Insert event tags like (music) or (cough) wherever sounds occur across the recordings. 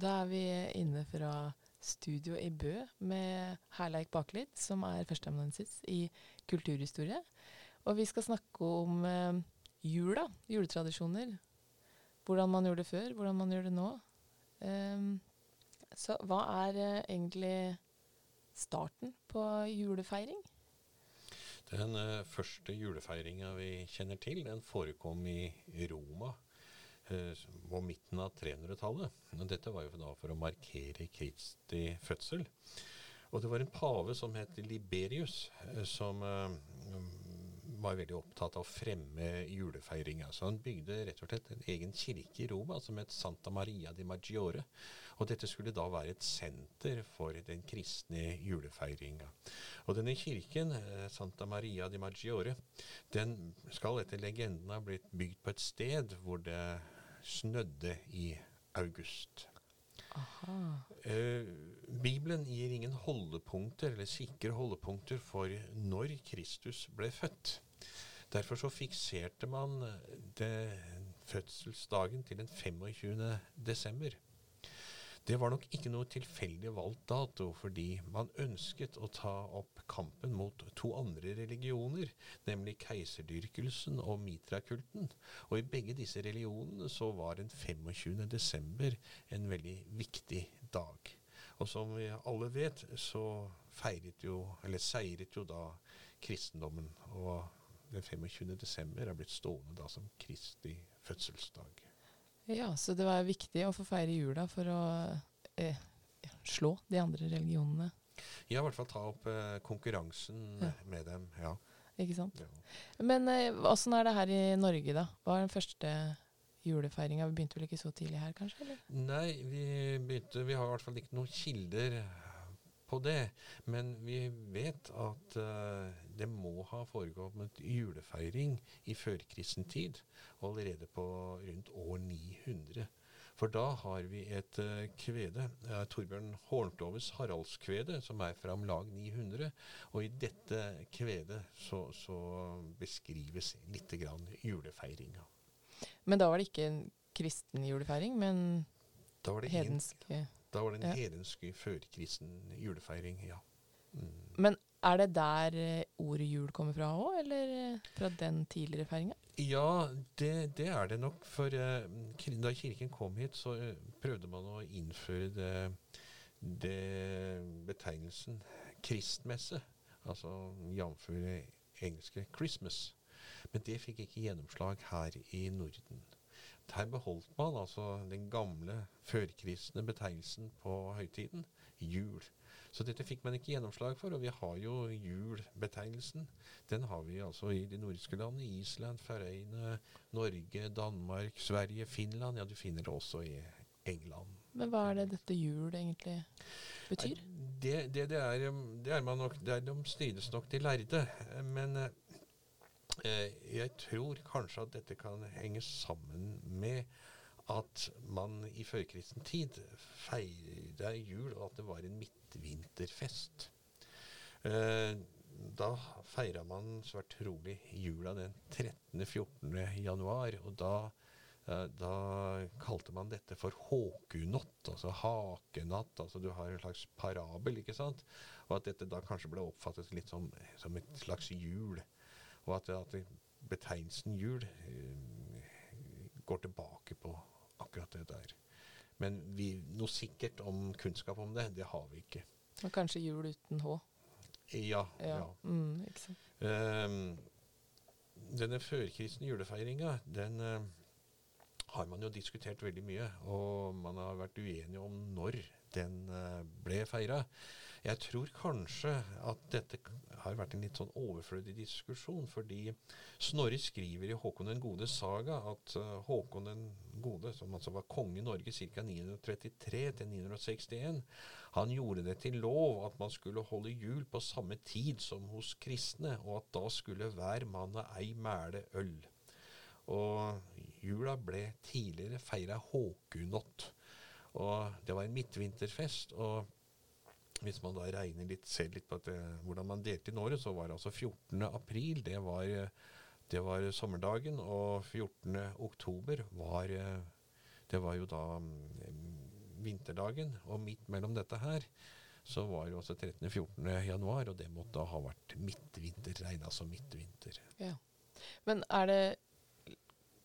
Da er vi inne fra studio i Bø med Herleik Baklid, som er førsteamanuensis i kulturhistorie. Og vi skal snakke om eh, jula, juletradisjoner. Hvordan man gjorde det før, hvordan man gjør det nå. Um, så hva er eh, egentlig starten på julefeiring? Den eh, første julefeiringa vi kjenner til, den forekom i Roma på midten av 300-tallet. Dette var jo da for å markere Kristi fødsel. Og det var en pave som het Liberius, eh, som eh, var veldig opptatt av å fremme julefeiringa. Så han bygde rett og slett en egen kirke i Roma som het Santa Maria di Maggiore. Og dette skulle da være et senter for den kristne julefeiringa. Og denne kirken, eh, Santa Maria di Maggiore, den skal etter legenden ha blitt bygd på et sted hvor det snødde i august. Eh, Bibelen gir ingen holdepunkter, eller sikre holdepunkter for når Kristus ble født. Derfor så fikserte man det, fødselsdagen til den 25. desember. Det var nok ikke noe tilfeldig valgt dato, fordi man ønsket å ta opp kampen mot to andre religioner, nemlig keiserdyrkelsen og mitrakulten. Og i begge disse religionene så var den 25. desember en veldig viktig dag. Og som vi alle vet, så feiret jo, eller seiret jo da kristendommen. Og den 25. desember er blitt stående da som Kristi fødselsdag. Ja, så det var viktig å få feire jula for å eh, slå de andre religionene. Ja, i hvert fall ta opp eh, konkurransen Ja. med dem. ja. Ikke sant? ja. Men eh, er det her i Norge, da? Hva er den første julefeiringa? Vi begynte vel ikke så tidlig her, kanskje? eller? Nei, vi begynte Vi har i hvert fall ikke noen kilder på det. Men vi vet at eh, det må ha foregått med julefeiring i førkristen tid. Allerede på rundt år 900. For da har vi et eh, kvede, eh, Torbjørn Horntoves Haraldskvede, som er fra om lag 900. Og i dette kvedet så, så beskrives litt grann julefeiringa. Men da var det ikke en kristen julefeiring, men Da var det en- hedensk. Da var det en Ja. hedensk førkristen julefeiring, ja. Mm. Men er det der eh, ordet jul kommer fra òg, eller eh, fra den tidligere feiringa? Ja, det, det er det nok. For eh, da kirken kom hit, så prøvde man å innføre det, det betegnelsen kristmesse. Altså jf. engelske 'Christmas'. Men det fikk ikke gjennomslag her i Norden. Her beholdt man altså den gamle førkristne betegnelsen på høytiden jul. Så dette fikk man ikke gjennomslag for, og vi har jo julbetegnelsen. Den har vi altså i de nordiske landene. Island, Færøyene, Norge, Danmark, Sverige, Finland. Ja, du finner det også i England. Men hva er det dette jul egentlig betyr? Det, det, det, er, um, det er man nok Det er de strides nok de lærde. Men eh, jeg tror kanskje at dette kan henge sammen med at man i førkristen tid feira jul, og at det var en midtvinterfest. Eh, da feira man svært trolig jula den 13.-14. januar, og da Eh, Da kalte man dette for håkunott, altså hakenatt. altså Du har en slags parabel, ikke sant? Og at dette da kanskje ble oppfattet litt som, som et slags jul. Og at, at betegnelsen jul eh, går tilbake på akkurat det der. Men vi, noe sikkert om kunnskap om det, det har vi ikke. Og kanskje jul uten H? Ja. Ja. ja. Mm, ikke sant? Um, denne førkristne julefeiringa, den uh, har man jo diskutert veldig mye. Og man har vært uenige om når den uh, ble feira. Jeg tror kanskje at dette har vært en litt sånn overflødig diskusjon, fordi Snorre skriver i Håkon den gode saga at eh, Håkon den gode, som altså var konge i Norge ca. 933 til 961, han gjorde det til lov at man skulle holde jul på samme tid som hos kristne, og at da skulle hver mann ha ei mæle øl. Og jula ble tidligere feira håkunott. Og det var en midtvinterfest. Og hvis man da regner litt, ser litt på det, hvordan man delte inn året, så var det altså 14. april det var, eh, det var sommerdagen, og 14. oktober var, eh, det var jo da mm, vinterdagen. Og midt mellom dette her så var det også 13. og 14. januar, og det måtte da ha vært midtvinter, regna som midtvinter. Ja. Men er det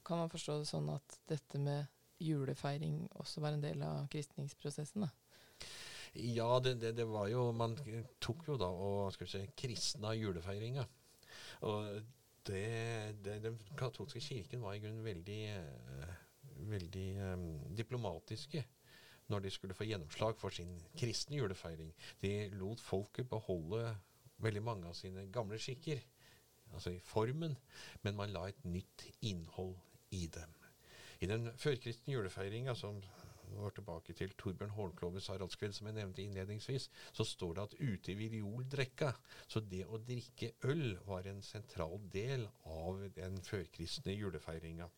Kan man forstå det sånn at dette med julefeiring også var en del av kristningsprosessen? da? Ja, det, det, det var jo Man tok jo da og skal vi si, kristna julefeiringa. Og det, Den katolske kirken var i grunnen veldig, eh, veldig um, diplomatiske når de skulle få gjennomslag for sin kristne julefeiring. De lot folket beholde veldig mange av sine gamle skikker, altså i formen, men man la et nytt innhold i dem. I den førkristne julefeiringa, som går tilbake til Torbjørn Hornkloves Haraldskveld, som jeg nevnte innledningsvis, så står det at ute i viol Så det å drikke øl var en sentral del av den førkristne julefeiringa.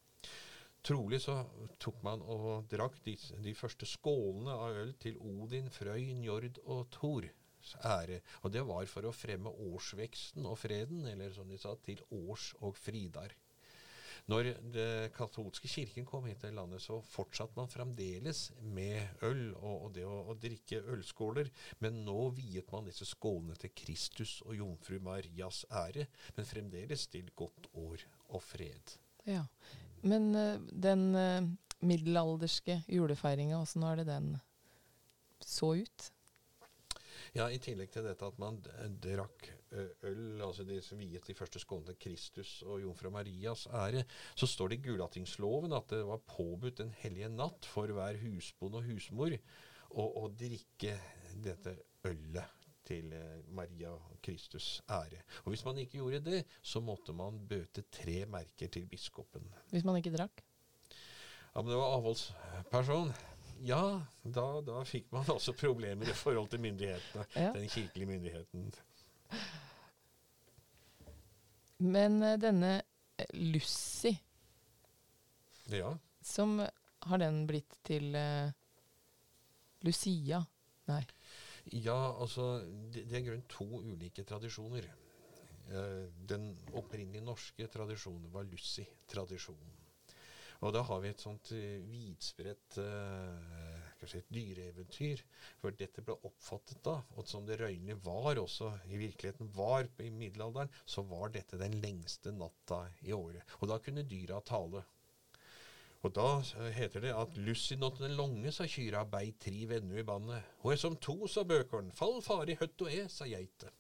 Trolig så tok man og drakk de, de første skålene av øl til Odin, Frøy, Njord og Thor ære. Og det var for å fremme årsveksten og freden, eller som de sa, til års og fridar. Når det katolske kirken kom hit til landet, så fortsatte man fremdeles med øl og, og det å, å, drikke ølskåler, men nå viet man disse skålene til Kristus og jomfru Marias ære, men fremdeles til godt år og fred. Ja, Men uh, den uh, middelalderske julefeiringa, åssen har det den så ut? Ja, I tillegg til dette at man drakk øl, altså de som viet de første skålene til Kristus og jomfru Marias ære, så står det i Gulatingsloven at det var påbudt en hellige natt for hver husbond og husmor å, å drikke dette ølet til Maria og Kristus ære. Og Hvis man ikke gjorde det, så måtte man bøte tre merker til biskopen. Hvis man ikke drakk? Ja, men det var avholdsperson. Ja, da, da fikk man altså problemer i forhold til myndighetene. Ja. Den kirkelige myndigheten. Men uh, denne uh, Lucy Ja. Som Har den blitt til uh, Lucia? Nei. Ja, altså Det, det er grunn to ulike tradisjoner. den opprinnelige norske tradisjonen var Lucy-tradisjonen. Og da har vi et sånt uh, vidspredt uh, kanskje et dyreeventyr. For dette ble oppfattet da, og som det røynlig var også i virkeligheten var i middelalderen, så var dette den lengste natta i året. Og da kunne dyra tale. Og da uh, heter det at Lussinott den longe, sa kyra, bei tri vennu i bandet. Er som to, sa bøkeren, fall fari høtt og e, sa geite.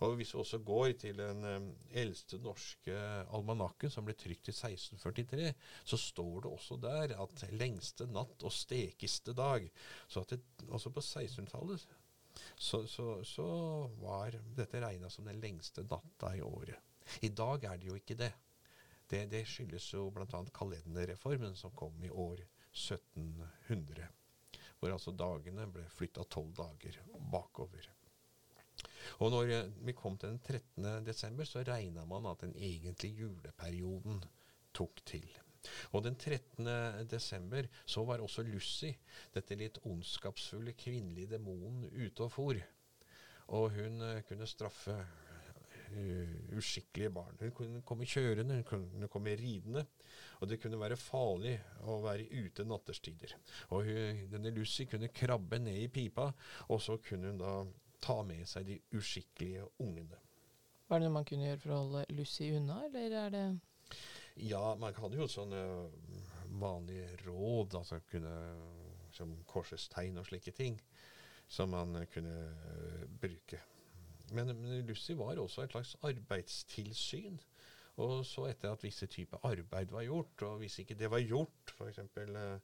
Og Hvis vi også går til den um, eldste norske almanakken, som ble trykt i 1643, så står det også der at lengste natt og stekeste dag. Så at det, også på 1600-tallet så, så, så, var dette regna som den lengste natta i året. I dag er det jo ikke det. Det, det skyldes jo bl.a. kalenderreformen som kom i år 1700. Hvor altså dagene ble flytta tolv dager bakover. Og når vi kom til den 13. desember, så regna man at den egentlige juleperioden tok til. Og den 13. desember så var også Lucy, dette litt ondskapsfulle kvinnelige demonen, ute og for. Og hun uh, kunne straffe uh, uskikkelige barn. Hun kunne komme kjørende, hun kunne komme ridende. Og det kunne være farlig å være ute nattestider. Og hun, denne Lucy kunne krabbe ned i pipa, og så kunne hun da ta med seg de uskikkelige ungene. Var det noe man kunne gjøre for å holde Lucy unna, eller er det Ja, man hadde jo sånne vanlige råd, altså kunne, som korsets tegn og slike ting, som man kunne uh, bruke. Men, men, Lucy var også et slags arbeidstilsyn. Og så etter at visse typer arbeid var gjort, og hvis ikke det var gjort, f.eks. Uh,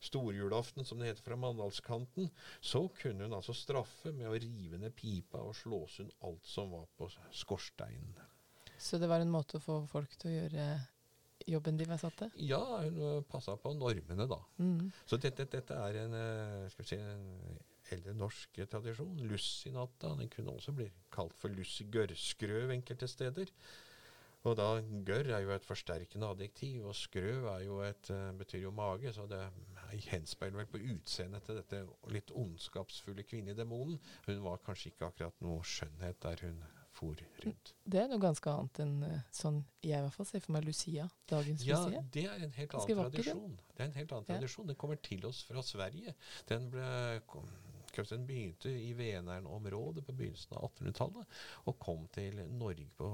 storjulaften, som det heter fra Mandalskanten, så kunne hun altså straffe med å rive ned pipa og slå sund alt som var på skorsteinen. Så det var en måte å få folk til å gjøre jobben de var satt til? Ja, hun passa på normene, da. Mm. Så dette, dette, er en, eh, skal vi si, en eldre norsk tradisjon. Lussinatta. Den kunne også bli kalt for lussgørrskrøv enkelte steder. Og da gørr er jo et forsterkende adjektiv, og skrøv er jo et, uh, betyr jo mage, så det henspeiler vel på utseendet til dette litt ondskapsfulle kvinnedemonen. Hun var kanskje ikke akkurat noe skjønnhet der hun for rundt. Det er noe ganske annet enn eh, sånn jeg i hvert fall ser for meg Lucia. Dagens Ja, Lucia. det er en helt annen den. tradisjon. Det er en helt annen Ja. tradisjon. Den kommer til oss fra Sverige. Den ble kom, den begynte i Venern-området på begynnelsen av 1800-tallet, og kom til Norge på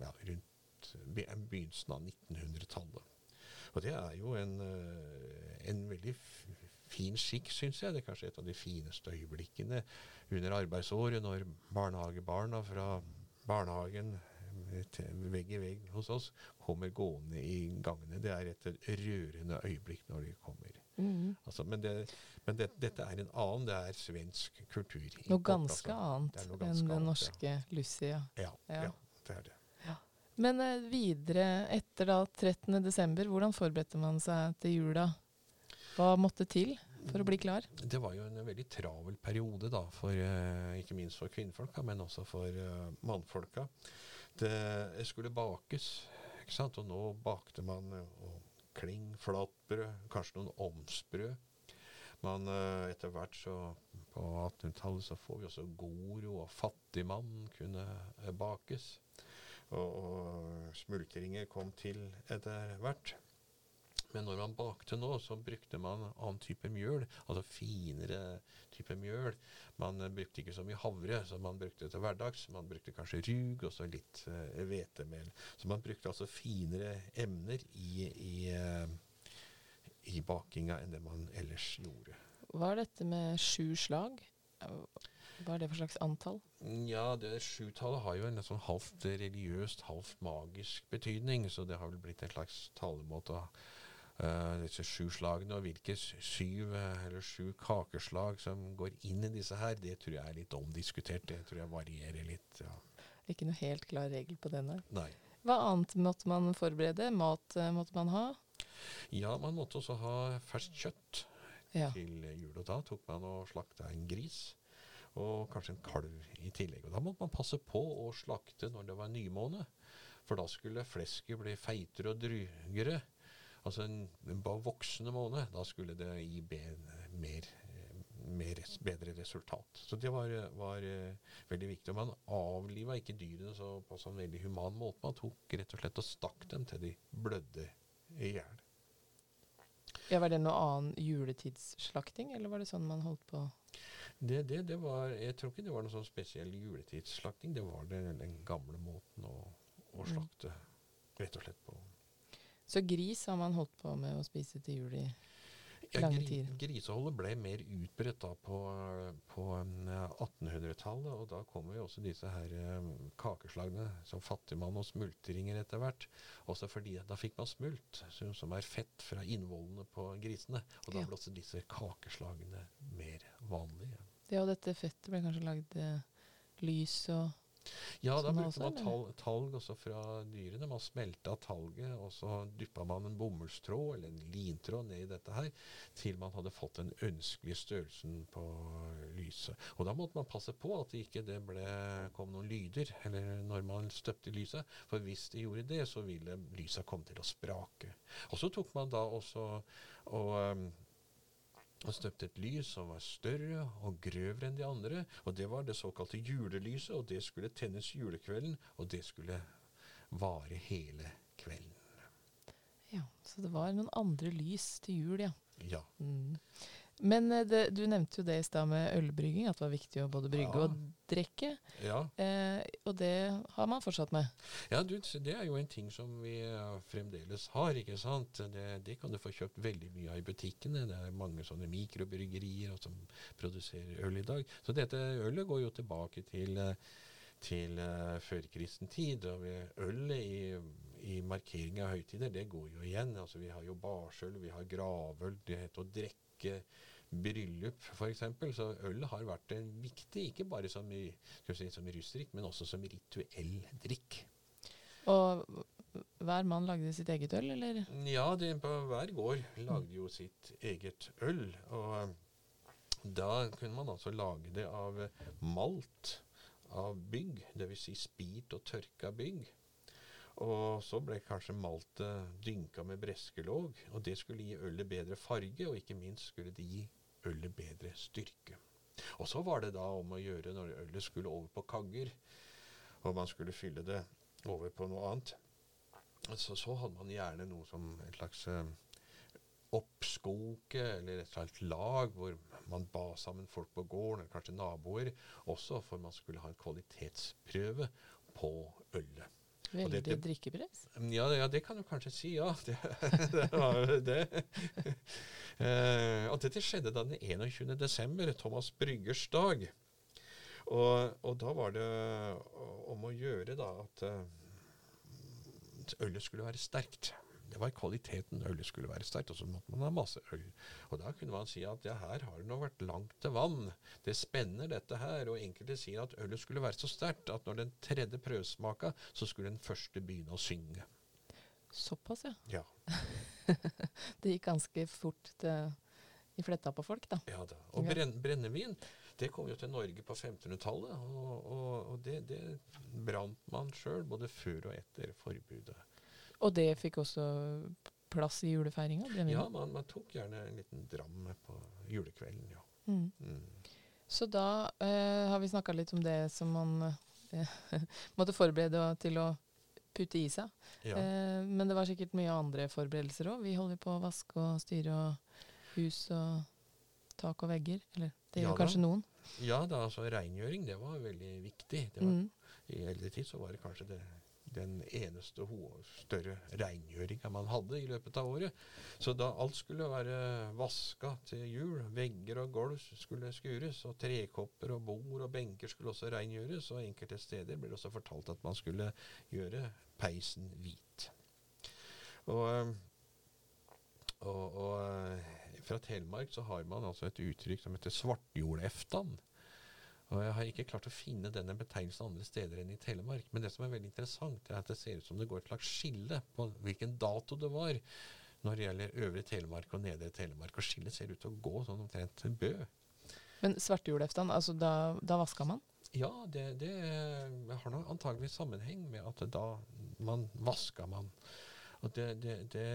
ja, rundt begynnelsen av 1900-tallet. Og det er jo en, eh, en veldig fin skikk, syns jeg. Det er kanskje et av de fineste øyeblikkene under arbeidsåret, når barnehagebarna fra barnehagen eh, vegg i vegg hos oss kommer gående i gangene. Det er et rørende øyeblikk når de kommer. Mm. Altså, men det, men det, dette er en annen, det er svensk kultur. Noe ganske annet enn den norske norske Lucia. Ja, Ja. ja, det er det. Men eh, videre, etter da 13. desember, hvordan forberedte man seg til jula? Hva måtte til for å bli klar? Det var jo en veldig travel periode, da, for, eh, ikke minst for kvinnfolka, men også for uh, mannfolka. Det skulle bakes, ikke sant? og nå bakte man og kling, flatbrød, kanskje noen omsbrød. Men uh, etter hvert så På 1800-tallet så får vi også Goro og Fattigmann kunne uh, bakes. Og, og smultringer kom til etter hvert. Men når man bakte nå, så brukte man annen type mjøl, altså finere type mjøl. Man eh, brukte ikke så mye havre, så man brukte til hverdags. Man brukte kanskje rug og så litt hvetemel. Uh, så man brukte altså finere emner i, i, uh, i bakinga enn det man ellers gjorde. Hva er dette med sju slag? Hva er det for slags antall? Ja, det sjutallet har jo en sånn halvt religiøst, halvt magisk betydning, så det har vel blitt en slags talemåte av eh, disse sju slagene. Og hvilke syv eh, eller sju kakeslag som går inn i disse her, det tror jeg er litt omdiskutert. Det tror jeg varierer litt. Ja. Ikke noe helt klar regel på denne. Nei. Hva annet måtte man forberede? Mat uh, måtte man ha? Ja, man måtte også ha ferskt kjøtt Ja. til jul, og da tok man og slakta en gris. Og kanskje en kalv i tillegg. Og da måtte man passe på å slakte når det var nymåne. For da skulle flesket bli feitere og drygere. Altså en, en voksende måne. Da skulle det gi mer, mer, bedre resultat. Så det var, var eh, veldig viktig. Og man avliva ikke dyrene så, på sånn veldig human måte. Man tok rett og slett og stakk dem til de blødde i hjel. ja. Var det noe annen juletidsslakting, eller var det sånn man holdt på? Det, det, det var, jeg tror ikke det var noe sånn spesiell juletidsslakting. Det var det, den gamle måten å, å Mm. slakte rett og slett på. Så gris har man holdt på med å spise til jul i Ja, Lange tider. griseholdet ble mer utbredt da på, på eh, 1800-tallet, og da kommer jo også disse her eh, kakeslagene som fattigmann og smultringer etter hvert. Også fordi da fikk man smult, som, som er fett fra innvollene på grisene. Og da ble også disse kakeslagene mer vanlige. Ja, og dette fettet ble kanskje lagd eh, lys og Ja, da Sånn brukte man talg, talg også fra dyrene. Man smelta talget, og så dyppa man en bomullstråd eller en lintråd ned i dette her, til man hadde fått den ønskelige størrelsen på lyset. Og da måtte man passe på at det ikke det ble, kom noen lyder eller når man støpte lyset, for hvis det gjorde det, så ville lyset komme til å sprake. Og så tok man da også og og støpte et lys som var større og grøvere enn de andre. Og det var det såkalte julelyset, og det skulle tennes julekvelden, og det skulle vare hele kvelden. Ja, så det var noen andre lys til jul, ja. Ja. Mm. Men eh, det, du nevnte jo det i stad med ølbrygging, at det var viktig å både brygge Ja. og drikke. Ja, Eh, og det har man fortsatt med. ja du, det er jo en ting som vi eh, fremdeles har, ikke sant. Det, det kan du få kjøpt veldig mye av i butikkene. Det er mange sånne mikrobryggerier som produserer øl i dag. Så dette ølet går jo tilbake til eh, til uh, førkristen tid. Og ølet i, i markering av høytider, det går jo igjen. Altså, vi har jo barsøl, vi har gravøl, det heter å drikke bryllup f.eks. Så øl har vært en viktig, ikke bare som, si, som russdrikk, men også som rituell drikk. Og hver mann lagde sitt eget øl, eller? Ja, de, på hver gård lagde jo sitt eget øl. Og da kunne man altså lage det av malt av bygg, dvs. Si spit og tørka bygg. Og så ble kanskje maltet dynka med breskelåg, og det skulle gi ølet bedre farge, og ikke minst skulle det gi ølet bedre styrke. Og så var det da om å gjøre når ølet skulle over på kagger. og man skulle fylle det over på noe annet, så, så hadde man gjerne noe som et slags eh, oppskoke eller et slags lag hvor man ba sammen folk på gården, eller kanskje naboer, også for man skulle ha en kvalitetsprøve på ølet. Veldig det, drikkepress. Ja, ja, det kan du kanskje si, ja. (laughs) Det, det var det. (laughs) Eh, og dette skjedde da den 21. desember, Thomas Bryggers dag. Og, og da var det om å gjøre da at eh, ølet skulle være sterkt. Det var kvaliteten ølet skulle være sterkt, og så måtte man ha masse øl. Og da kunne man si at ja, her har det nå vært langt til vann. Det spenner dette her. Og enkelte sier at ølet skulle være så sterkt at når den tredje prøvesmaka, så skulle den første begynne å synge. Såpass, ja. Ja. (laughs) Det gikk ganske fort til, i fletta på folk, da. Ja da. Og brenn, brennevin det kom jo til Norge på 1500-tallet. Og, og, og det, det brant man sjøl, både før og etter forbudet. Og det fikk også plass i julefeiringa? Ja, man, man tok gjerne en liten dram på julekvelden, ja. Mm. Mm. Så da eh, har vi snakka litt om det som man eh, (laughs) måtte forberede til å putte i seg. ja. Eh, men det var sikkert mye andre forberedelser òg. Vi holder på å vaske og styre og hus og tak og vegger. Eller det gjør ja, kanskje noen. ja da, altså rengjøring, det var veldig viktig. Det var, Mm. I eldre tid så var det kanskje det, den eneste større rengjøringa man hadde i løpet av året. Så da alt skulle være vaska til jul, vegger og gulv skulle skures, og trekopper og bord og benker skulle også rengjøres, og enkelte steder ble det også fortalt at man skulle gjøre peisen hvit. Og, og, og eh, fra Telemark så har man altså et uttrykk som heter svartjordeftan. Og Jeg har ikke klart å finne denne betegnelsen andre steder enn i Telemark. Men det som er veldig interessant, er at det ser ut som det går et slags skille på hvilken dato det var når det gjelder Øvre Telemark og Nedre Telemark. Og skillet ser ut til å gå sånn omtrent til Bø. Men svartejulaften, altså da, da vaska man? Ja, det, det har nok antageligvis sammenheng med at da man vaska man. Og det, det, det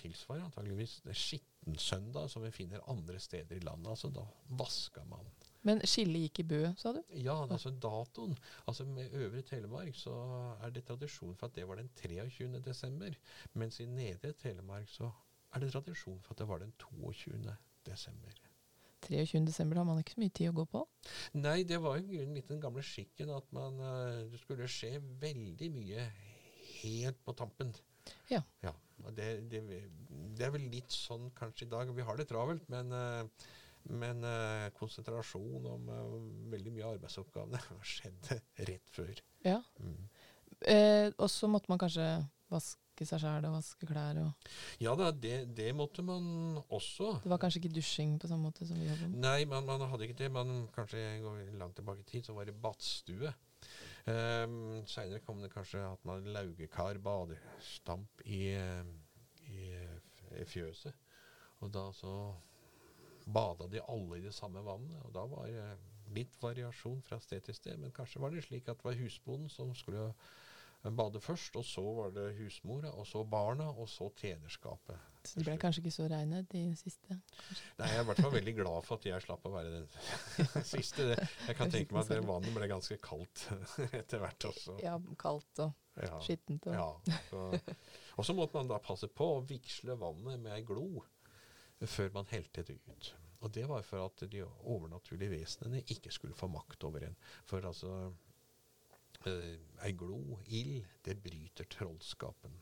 tilsvarer antageligvis skittensøndag som vi finner andre steder i landet. Altså da vaska man. Men skillet gikk i Bø, sa du? Ja, altså datoen. Altså Med Øvre Telemark så er det tradisjon for at det var den 23. desember. Mens i Nedre Telemark så er det tradisjon for at det var den 22. desember. 23. desember har man ikke så mye tid å gå på. Nei, det var jo litt den gamle skikken at man eh, Det skulle skje veldig mye helt på tampen. Ja. ja det, det, det er vel litt sånn kanskje i dag. Vi har det travelt, men, eh, men eh, konsentrasjon om eh, veldig mye av arbeidsoppgavene (laughs) skjedde rett før. Ja. Mm. Eh, og så måtte man kanskje vaske seg sjæl og vaske klær og Ja da, det, det måtte man også. Det var kanskje ikke dusjing på samme måte som vi hadde? Nei, man, man hadde ikke det. Man, kanskje går langt tilbake i tid, så var det badstue. Um, Seinere kom det kanskje at man hadde laugekar, badestamp, i, eh, i, i fjøset. Og da så bada de alle i det samme vannet. Og da var det litt variasjon fra sted til sted. Men kanskje var det slik at det var husbonden som skulle eh, bade først, og så var det husmora, og så barna, og så tjenerskapet. Så det ble kanskje ikke så regnet, de siste. Nei, Jeg er i hvert fall veldig glad for at jeg slapp å være den (laughs) siste. Jeg kan (laughs) tenke meg at det vannet ble ganske kaldt (laughs) etter hvert også. Ja, kaldt og Ja. skittent og Ja, så måtte man da passe på å vigsle vannet med ei glo før man helte det ut. Og det var for at de overnaturlige vesenene ikke skulle få makt over en. For altså eh, Ei glo, ild, det bryter trollskapen.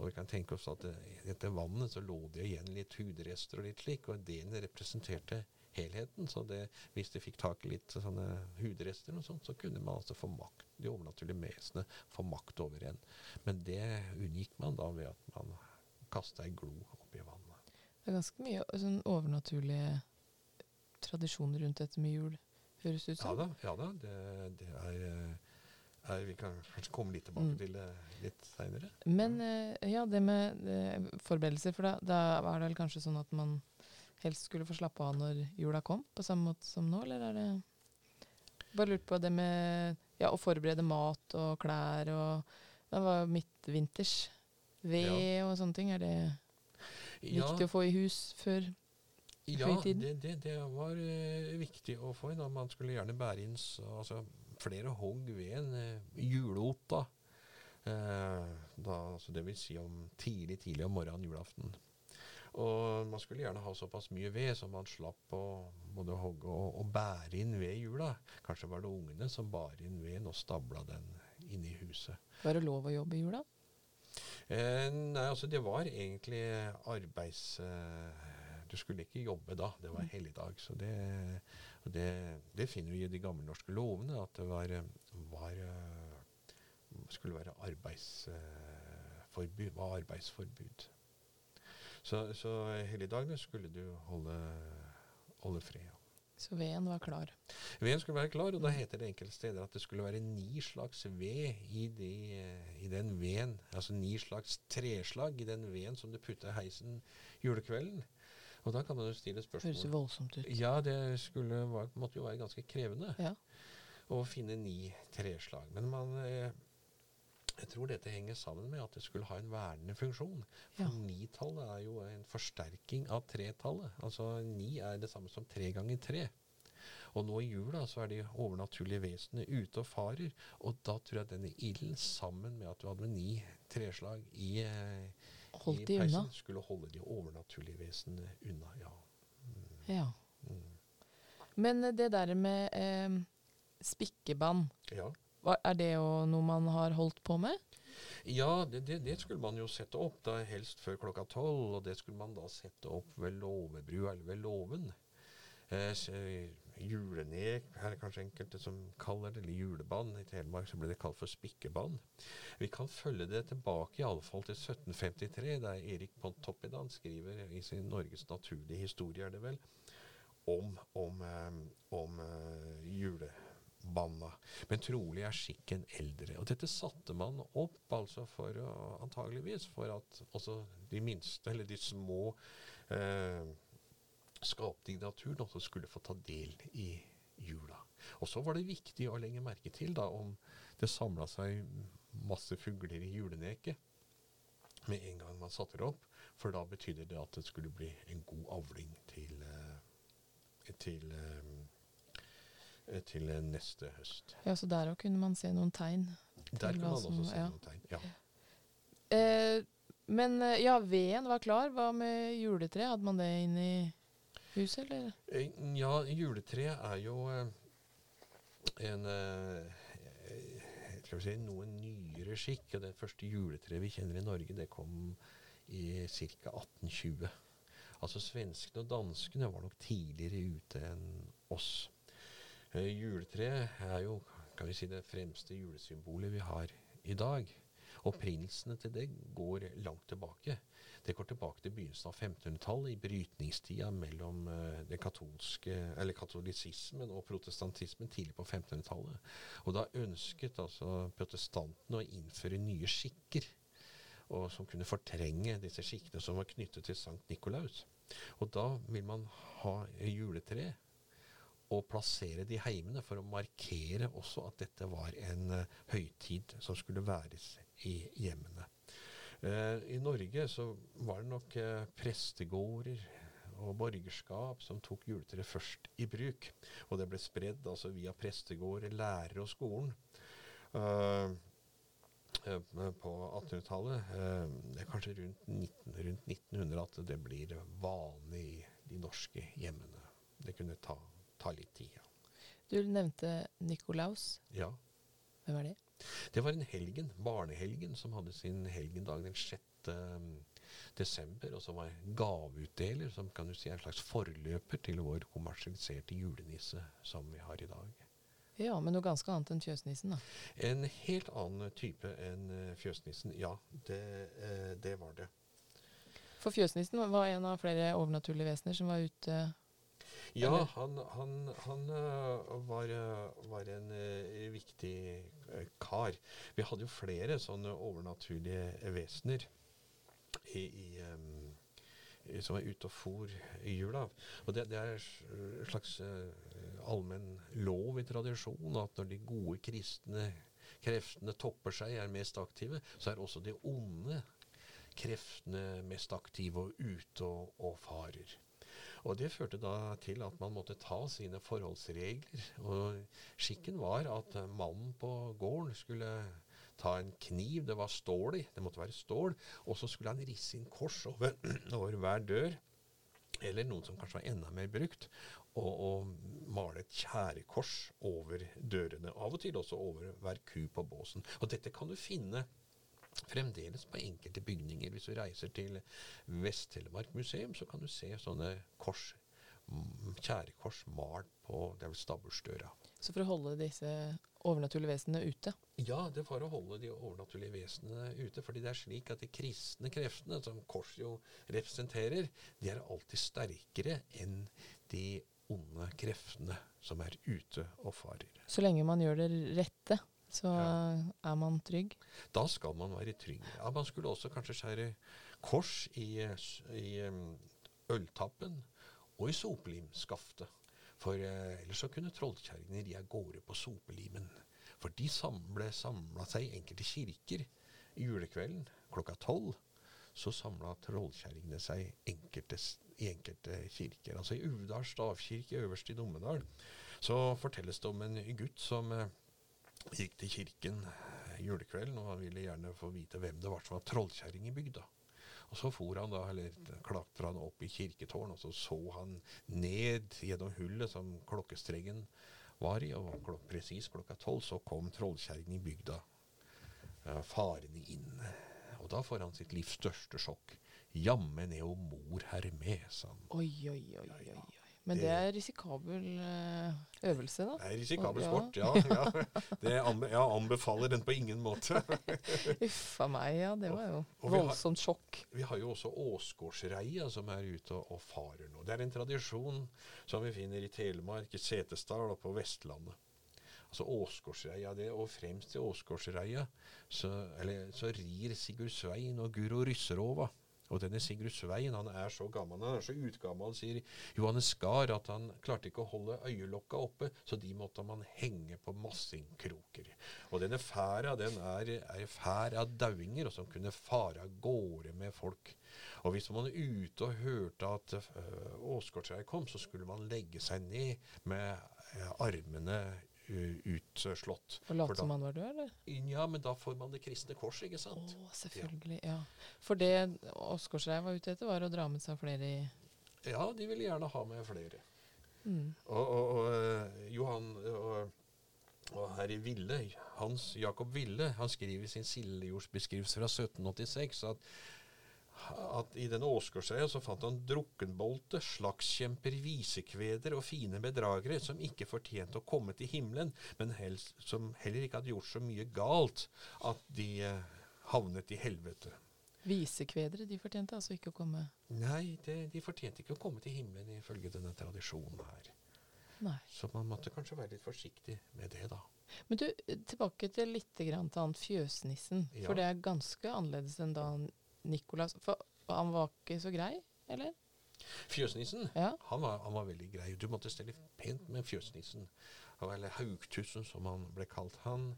Og vi kan tenke oss at eh, etter vannet så lå det igjen litt hudrester og litt slik, og delen representerte helheten. Så det, hvis de fikk tak i litt sånne hudrester og sånt, så kunne man altså få makt, de overnaturlige vesenene få makt over en. Men det unngikk man da ved at man kasta ei glo. Det er ganske mye sånn overnaturlige tradisjoner rundt dette med jul, høres ut Ja som. da, ja da det, det er, eh, er Vi kan kanskje komme litt tilbake Mm. til det litt seinere. Men eh, ja, det med eh, forberedelser, for da, da var det vel kanskje sånn at man helst skulle få slappe av når jula kom, på samme måte som nå, eller er det Bare lurt på det med ja, å forberede mat og klær og Det var midtvinters. Ved og sånne ting. Er det viktig å få i hus før Ja, det, det, det var uh, viktig å få inn. Man skulle gjerne bære inn så, altså, flere hogg ved en juleotta. Eh, da, altså det vil si om tidlig, tidlig om morgenen julaften. Og man skulle gjerne ha såpass mye ved så man slapp å både hogge og, og bære inn ved jula. Kanskje var det ungene som bar inn veden og stabla den inn i huset. Var det lov å jobbe i jula? Eh, nei, altså det var egentlig arbeids... Eh, du skulle ikke jobbe da, det var helligdag. Så det, det, det finner vi i de gammelnorske lovene, at det var, var eh, skulle være arbeidsforbud, var arbeidsforbud. Så, så helligdagene skulle du holde, holde fred. Så veden var klar. Veden skulle være klar, og da heter det enkelte steder at det skulle være ni slags ved i, de, i den veden. Altså ni slags treslag i den veden som du putta i heisen julekvelden. Og da kan man jo stille spørsmål Høres voldsomt ut. Ja, det skulle, måtte jo være ganske krevende Ja. å finne ni treslag. Men man, eh, jeg tror dette henger sammen med at det skulle ha en vernende funksjon. For Ja. nitallet er jo en forsterking av tretallet. Altså ni er det samme som tre ganger tre. Og nå i jula så er de overnaturlige vesenene ute og farer. Og da tror jeg denne ilden, sammen med at du hadde ni treslag i, eh, Holdt i peisen, unna? skulle holde de overnaturlige vesenene unna. Ja. Ja. Mm. Men eh, det der med eh, spikkeband, ja. Er det jo noe man har holdt på med? Ja, det, det, det skulle man jo sette opp, da helst før klokka tolv. Og det skulle man da sette opp ved låvebrua eller ved låven. Eh, julenek er det kanskje enkelte som kaller det, eller juleband. I Telemark så ble det kalt for spikkeband. Vi kan følge det tilbake i alle fall til 1753, der Erik Pontoppidan skriver i sin 'Norges naturlige historie', er det vel, om, om, om, om eh, julebanda. Men trolig er skikken eldre. Og dette satte man opp altså for å, antageligvis for at også de minste, eller de små eh, naturen også skulle få ta del i jula. Og så var det viktig å legge merke til da om det samla seg masse fugler i juleneket med en gang man satte det opp, for da betydde det at det skulle bli en god avling til, eh, til, eh, til eh, neste høst. Ja, Så der òg kunne man se noen tegn. Der kunne man også som- se ja. noen tegn. Ja. Eh, men eh, ja, veden var klar. Hva med juletre? Hadde man det inne i huset, eller? Eh, Ja, juletreet er jo eh, en eh, eh, skal vi si, noe nyere skikk. Det første juletreet vi kjenner i Norge, det kom i ca. 1820. Altså Svenskene og danskene var nok tidligere ute enn oss. Eh, juletreet er jo kan vi si, det fremste julesymbolet vi har i dag. Opprinnelsene til det går langt tilbake. Det går tilbake til begynnelsen av 1500-tallet, i brytningstida mellom eh, katolisismen og protestantismen tidlig på 1500-tallet. Og da ønsket altså protestantene å innføre nye skikker, og som kunne fortrenge disse skikkene som var knyttet til Sankt Nikolaus. Og da vil man ha juletre og plassere de heimene for å markere også at dette var en eh, høytid som skulle væres i hjemmene. Eh, I Norge så var det nok eh, prestegårder og borgerskap som tok juletreet først i bruk. Og det ble spredd altså via prestegårder, lærere og skolen. På 1800-tallet. Eh, det er kanskje rundt, 19, rundt 1900 at det blir vanlig i de norske hjemmene. Det kunne ta, ta litt tid. Ja. Du nevnte Nikolaus. ja. Hvem er det? Det var en helgen, barnehelgen, som hadde sin helgendag den 6. um, desember, og som var gaveutdeler, som kan du si er en slags forløper til vår kommersialiserte julenisse som vi har i dag. Ja, men noe ganske annet enn fjøsnissen, da. En helt annen type enn eh, fjøsnissen. Ja, det, eh, det var det. For fjøsnissen var en av flere overnaturlige vesener som var ute Ja, Eller- han, han, han øh, var, øh, var en øh, viktig kar. Vi hadde jo flere sånne overnaturlige vesener i, i, som var ute og for i jula. Og det, det er en slags øh, allmenn lov i tradisjonen at når de gode kristne kreftene topper seg, er mest aktive, så er også de onde kreftene mest aktive og ute og, og farer. Og det førte da til at man måtte ta sine forholdsregler. Og skikken var at eh, mannen på gården skulle ta en kniv, det var stål i, det måtte være stål, og så skulle han risse inn kors over, (clears throat) over hver dør. Eller noen som kanskje var enda mer brukt, og, og male et tjærekors over dørene. Av og til også over hver ku på båsen. Og dette kan du finne fremdeles på enkelte bygninger. Hvis du reiser til Vest-Telemark museum, så kan du se sånne kors, tjærekors malt på det er vel stabbursdøra. Så for å holde disse overnaturlige vesenene ute? Ja, det er for å holde de overnaturlige vesenene ute. fordi det er slik at de kristne kreftene, som kors jo representerer, de er alltid sterkere enn de onde kreftene som er ute og farer. Så lenge man gjør det rette, så er man trygg? Da skal man være trygg. Ja, man skulle også kanskje skjære kors i, i øltappen og i sopelimskaftet. For eh, ellers så kunne trollkjerringene ri av gårde på sopelimen. For de sam ble samla seg i enkelte kirker i julekvelden klokka tolv. Så samla trollkjerringene seg enkelte, i enkelte kirker. Altså i Uvdal stavkirke øverst i Dommedal så fortelles det om en gutt som eh, gikk til kirken eh, julekvelden, og han ville gjerne få vite hvem det var som var trollkjerring i bygda. Og så for han da, eller klatra han opp i kirketårnet, og så så han ned gjennom hullet som klokkestrengen var i, og klok presis klokka tolv så kom trollkjerringen i bygda eh, farende inn. Og da får han sitt livs største sjokk. Jammen er jo mor her med, sa han. Oi, oi, oi. Oi, oi. Men det er risikabel eh, øvelse, da. Det er risikabel sport, ja. ja. Det anbe jeg anbefaler den på ingen måte. (laughs) Uff a meg, ja. Det var jo voldsomt sjokk. Vi har jo også Åsgårdsreia som er ute og, og farer nå. Det er en tradisjon som vi finner i Telemark, i Setesdal og på Vestlandet. Altså Åsgårdsreia, det, og fremst i Åsgårdsreia så, eller, så rir Sigurd Svein og Guro Rysserova. Og denne Sigurd Svein han er så gammel, han er så utgammel, sier Johannes Skar, at han klarte ikke å holde øyelokka oppe, så de måtte man henge på massingkroker. Og denne færa den er, er fær av dauinger, og som kunne fare av gårde med folk. Og hvis man er ute og hørte at uh, Åsgårdsreia kom, så skulle man legge seg ned med eh, armene uh, utslått. Og late som han var død, eller? Ja, men da får man det kristne kors, ikke Å, sant? selvfølgelig. Ja. For det Åsgårdsreia var ute etter, var å dra med seg flere i Ja, de ville gjerne ha med flere. mm. Og, og, og eh, Johan og, og herr Ville, Hans Jakob Ville, han skriver i sin Sildejordsbeskrivelse fra 1786 at, at i denne Åsgårdsøya så fant han drukkenbolte, slagskjemper, visekveder og fine bedragere som ikke fortjente å komme til himmelen, men helst, som heller ikke hadde gjort så mye galt at de eh, havnet i helvete. Visekvedere. De fortjente altså ikke å komme Nei, det, de fortjente ikke å komme til himmelen ifølge denne tradisjonen her. Nei. Så man måtte kanskje være litt forsiktig med det, da. Men du, tilbake til litt grann til han fjøsnissen. Ja. For det er ganske annerledes enn da Nikolas For han var ikke så grei, eller? Fjøsnissen, Ja. han var, han var veldig grei. Du måtte stelle pent med fjøsnissen. Eller Haugtussen, som han ble kalt. Han,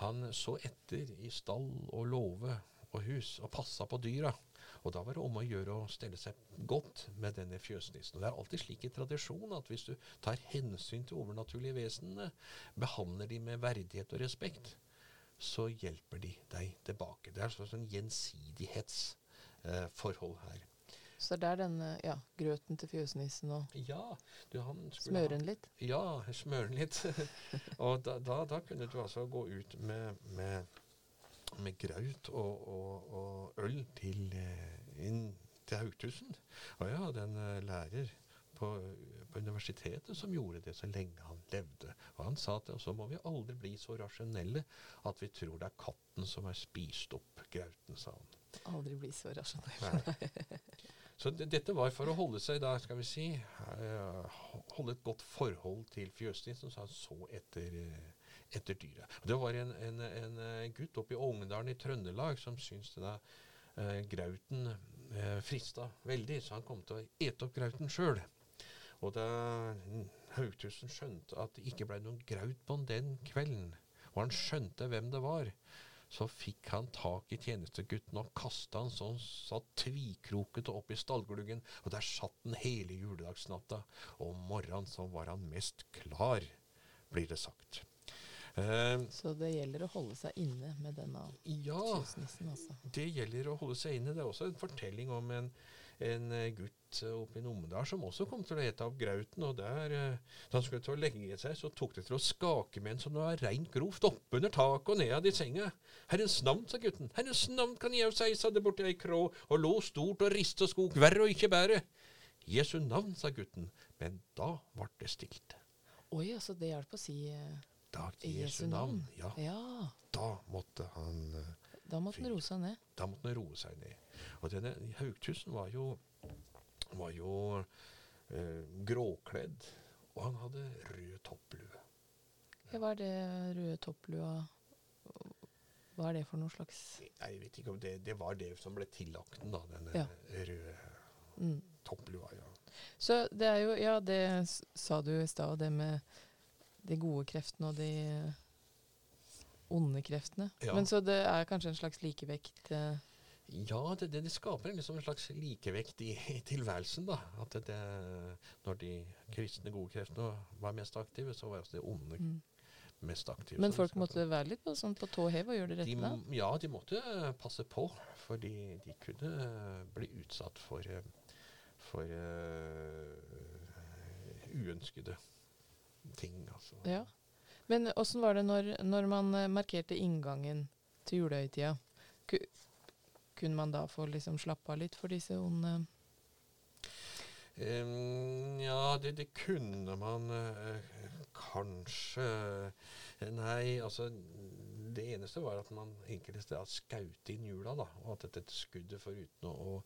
han så etter i stall og låve og hus, og passa på dyra. Og da var det om å gjøre å stelle seg godt med denne fjøsnissen. Og det er alltid slik i tradisjon at hvis du tar hensyn til overnaturlige vesenene, behandler de med verdighet og respekt, så hjelper de deg tilbake. Det er en sånn gjensidighetsforhold her. Så det er den ja, grøten til fjøsnissen og Ja, du, han smøre den litt. Ja, smøre den litt. (laughs) og da, da, da kunne du altså gå ut med, med, med graut og, og, og øl til, eh, inn til Haugtusen. Og jeg hadde en eh, lærer på, på universitetet som gjorde det så lenge han levde. Og han sa at så må vi aldri bli så rasjonelle at vi tror det er katten som har spist opp grauten, sa han. Aldri bli så rasjonell. Så det, dette var for å holde seg da, skal vi si, eh, holde et godt forhold til fjøsnissen, så han så etter, eh, etter dyret. Og det var en, en, en eh, gutt oppe i Ogndalen i Trøndelag som syntes det da grauten eh, frista veldig, så han kom til å ete opp grauten sjøl. Og da Haugtussen skjønte at det ikke ble noen graut på han den kvelden, og han skjønte hvem det var, så fikk han tak i tjenestegutten og kasta han sånn satt tvikrokete opp i stallgluggen, og der satt han hele juledagsnatta. Og om morgenen så var han mest klar, blir det sagt. Eh, så det gjelder å holde seg inne med denne ja, altså? Det gjelder å holde seg inne. Det er også en fortelling om en en eh, gutt eh, oppe i Numedal som også kom til å ete av grauten. og der, eh, Da han skulle til å legge seg, så tok det til å skake med en sånn det var reint grovt oppunder taket og nedad i senga. Herrens navn, sa gutten, herrens navn kan jeg si, sa det borti ei krå, og lå stort og rista og skog, verre og ikke bære. Jesu navn, sa gutten, men da ble det stilt. Oi, altså det hjalp å si da, Jesu, Jesu navn. Ja. ja. Da måtte han Da måtte han roe seg ned. Da måtte han roe seg ned. Og denne Haugtussen var jo, var jo eh, gråkledd, og han hadde rød topplue. Ja, hva er det røde topplua Hva er det for noe slags Jeg vet ikke om det, det var det som ble tillagt den, da, denne ja. røde mm. topplua. ja. Så det er jo Ja, det sa du i stad, det med de gode kreftene og de onde kreftene. Ja. Men så det er kanskje en slags likevekt? Eh, ja, det, det, det skaper liksom en slags likevekt i, i tilværelsen. da. At det, Når de kristne gode kreftene var mest aktive, så var også de onde mm. mest aktive. Men folk måtte være litt på, sånn på tå hev og gjøre det rette? De, ja, de måtte uh, passe på. Fordi de kunne uh, bli utsatt for, uh, for uønskede ting. Altså. Ja. Men åssen var det når, når man markerte inngangen til julehøytida? kunne man da få liksom slappe av litt for disse onde um, Ja, det, det, kunne man uh, kanskje. Nei, altså Det eneste var at man enkelte steder skaut inn jula, da. Og at dette skuddet foruten å,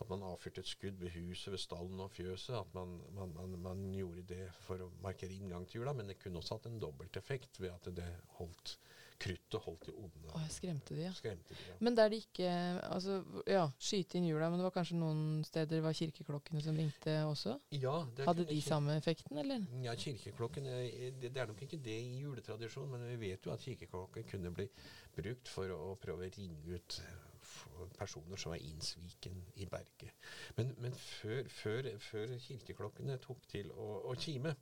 at man avfyrte et skudd ved huset, ved stallen og fjøset. At man, man, man, man, gjorde det for å markere inngang til jula. Men det kunne også hatt en dobbelteffekt ved at det holdt kruttet holdt i. Å, jeg skremte de, ja. Skremte de, ja. Men der de ikke Altså, ja, skyte inn jula, men det var kanskje noen steder det var kirkeklokkene som ringte også? Ja. Hadde de samme effekten, eller? Ja, kirkeklokken det, det, er nok ikke det i juletradisjonen, men vi vet jo at kirkeklokker kunne bli brukt for å prøve å ringe ut personer som var innsviken i berget. Men, men før, før, før, kirkeklokkene tok til å, å kime,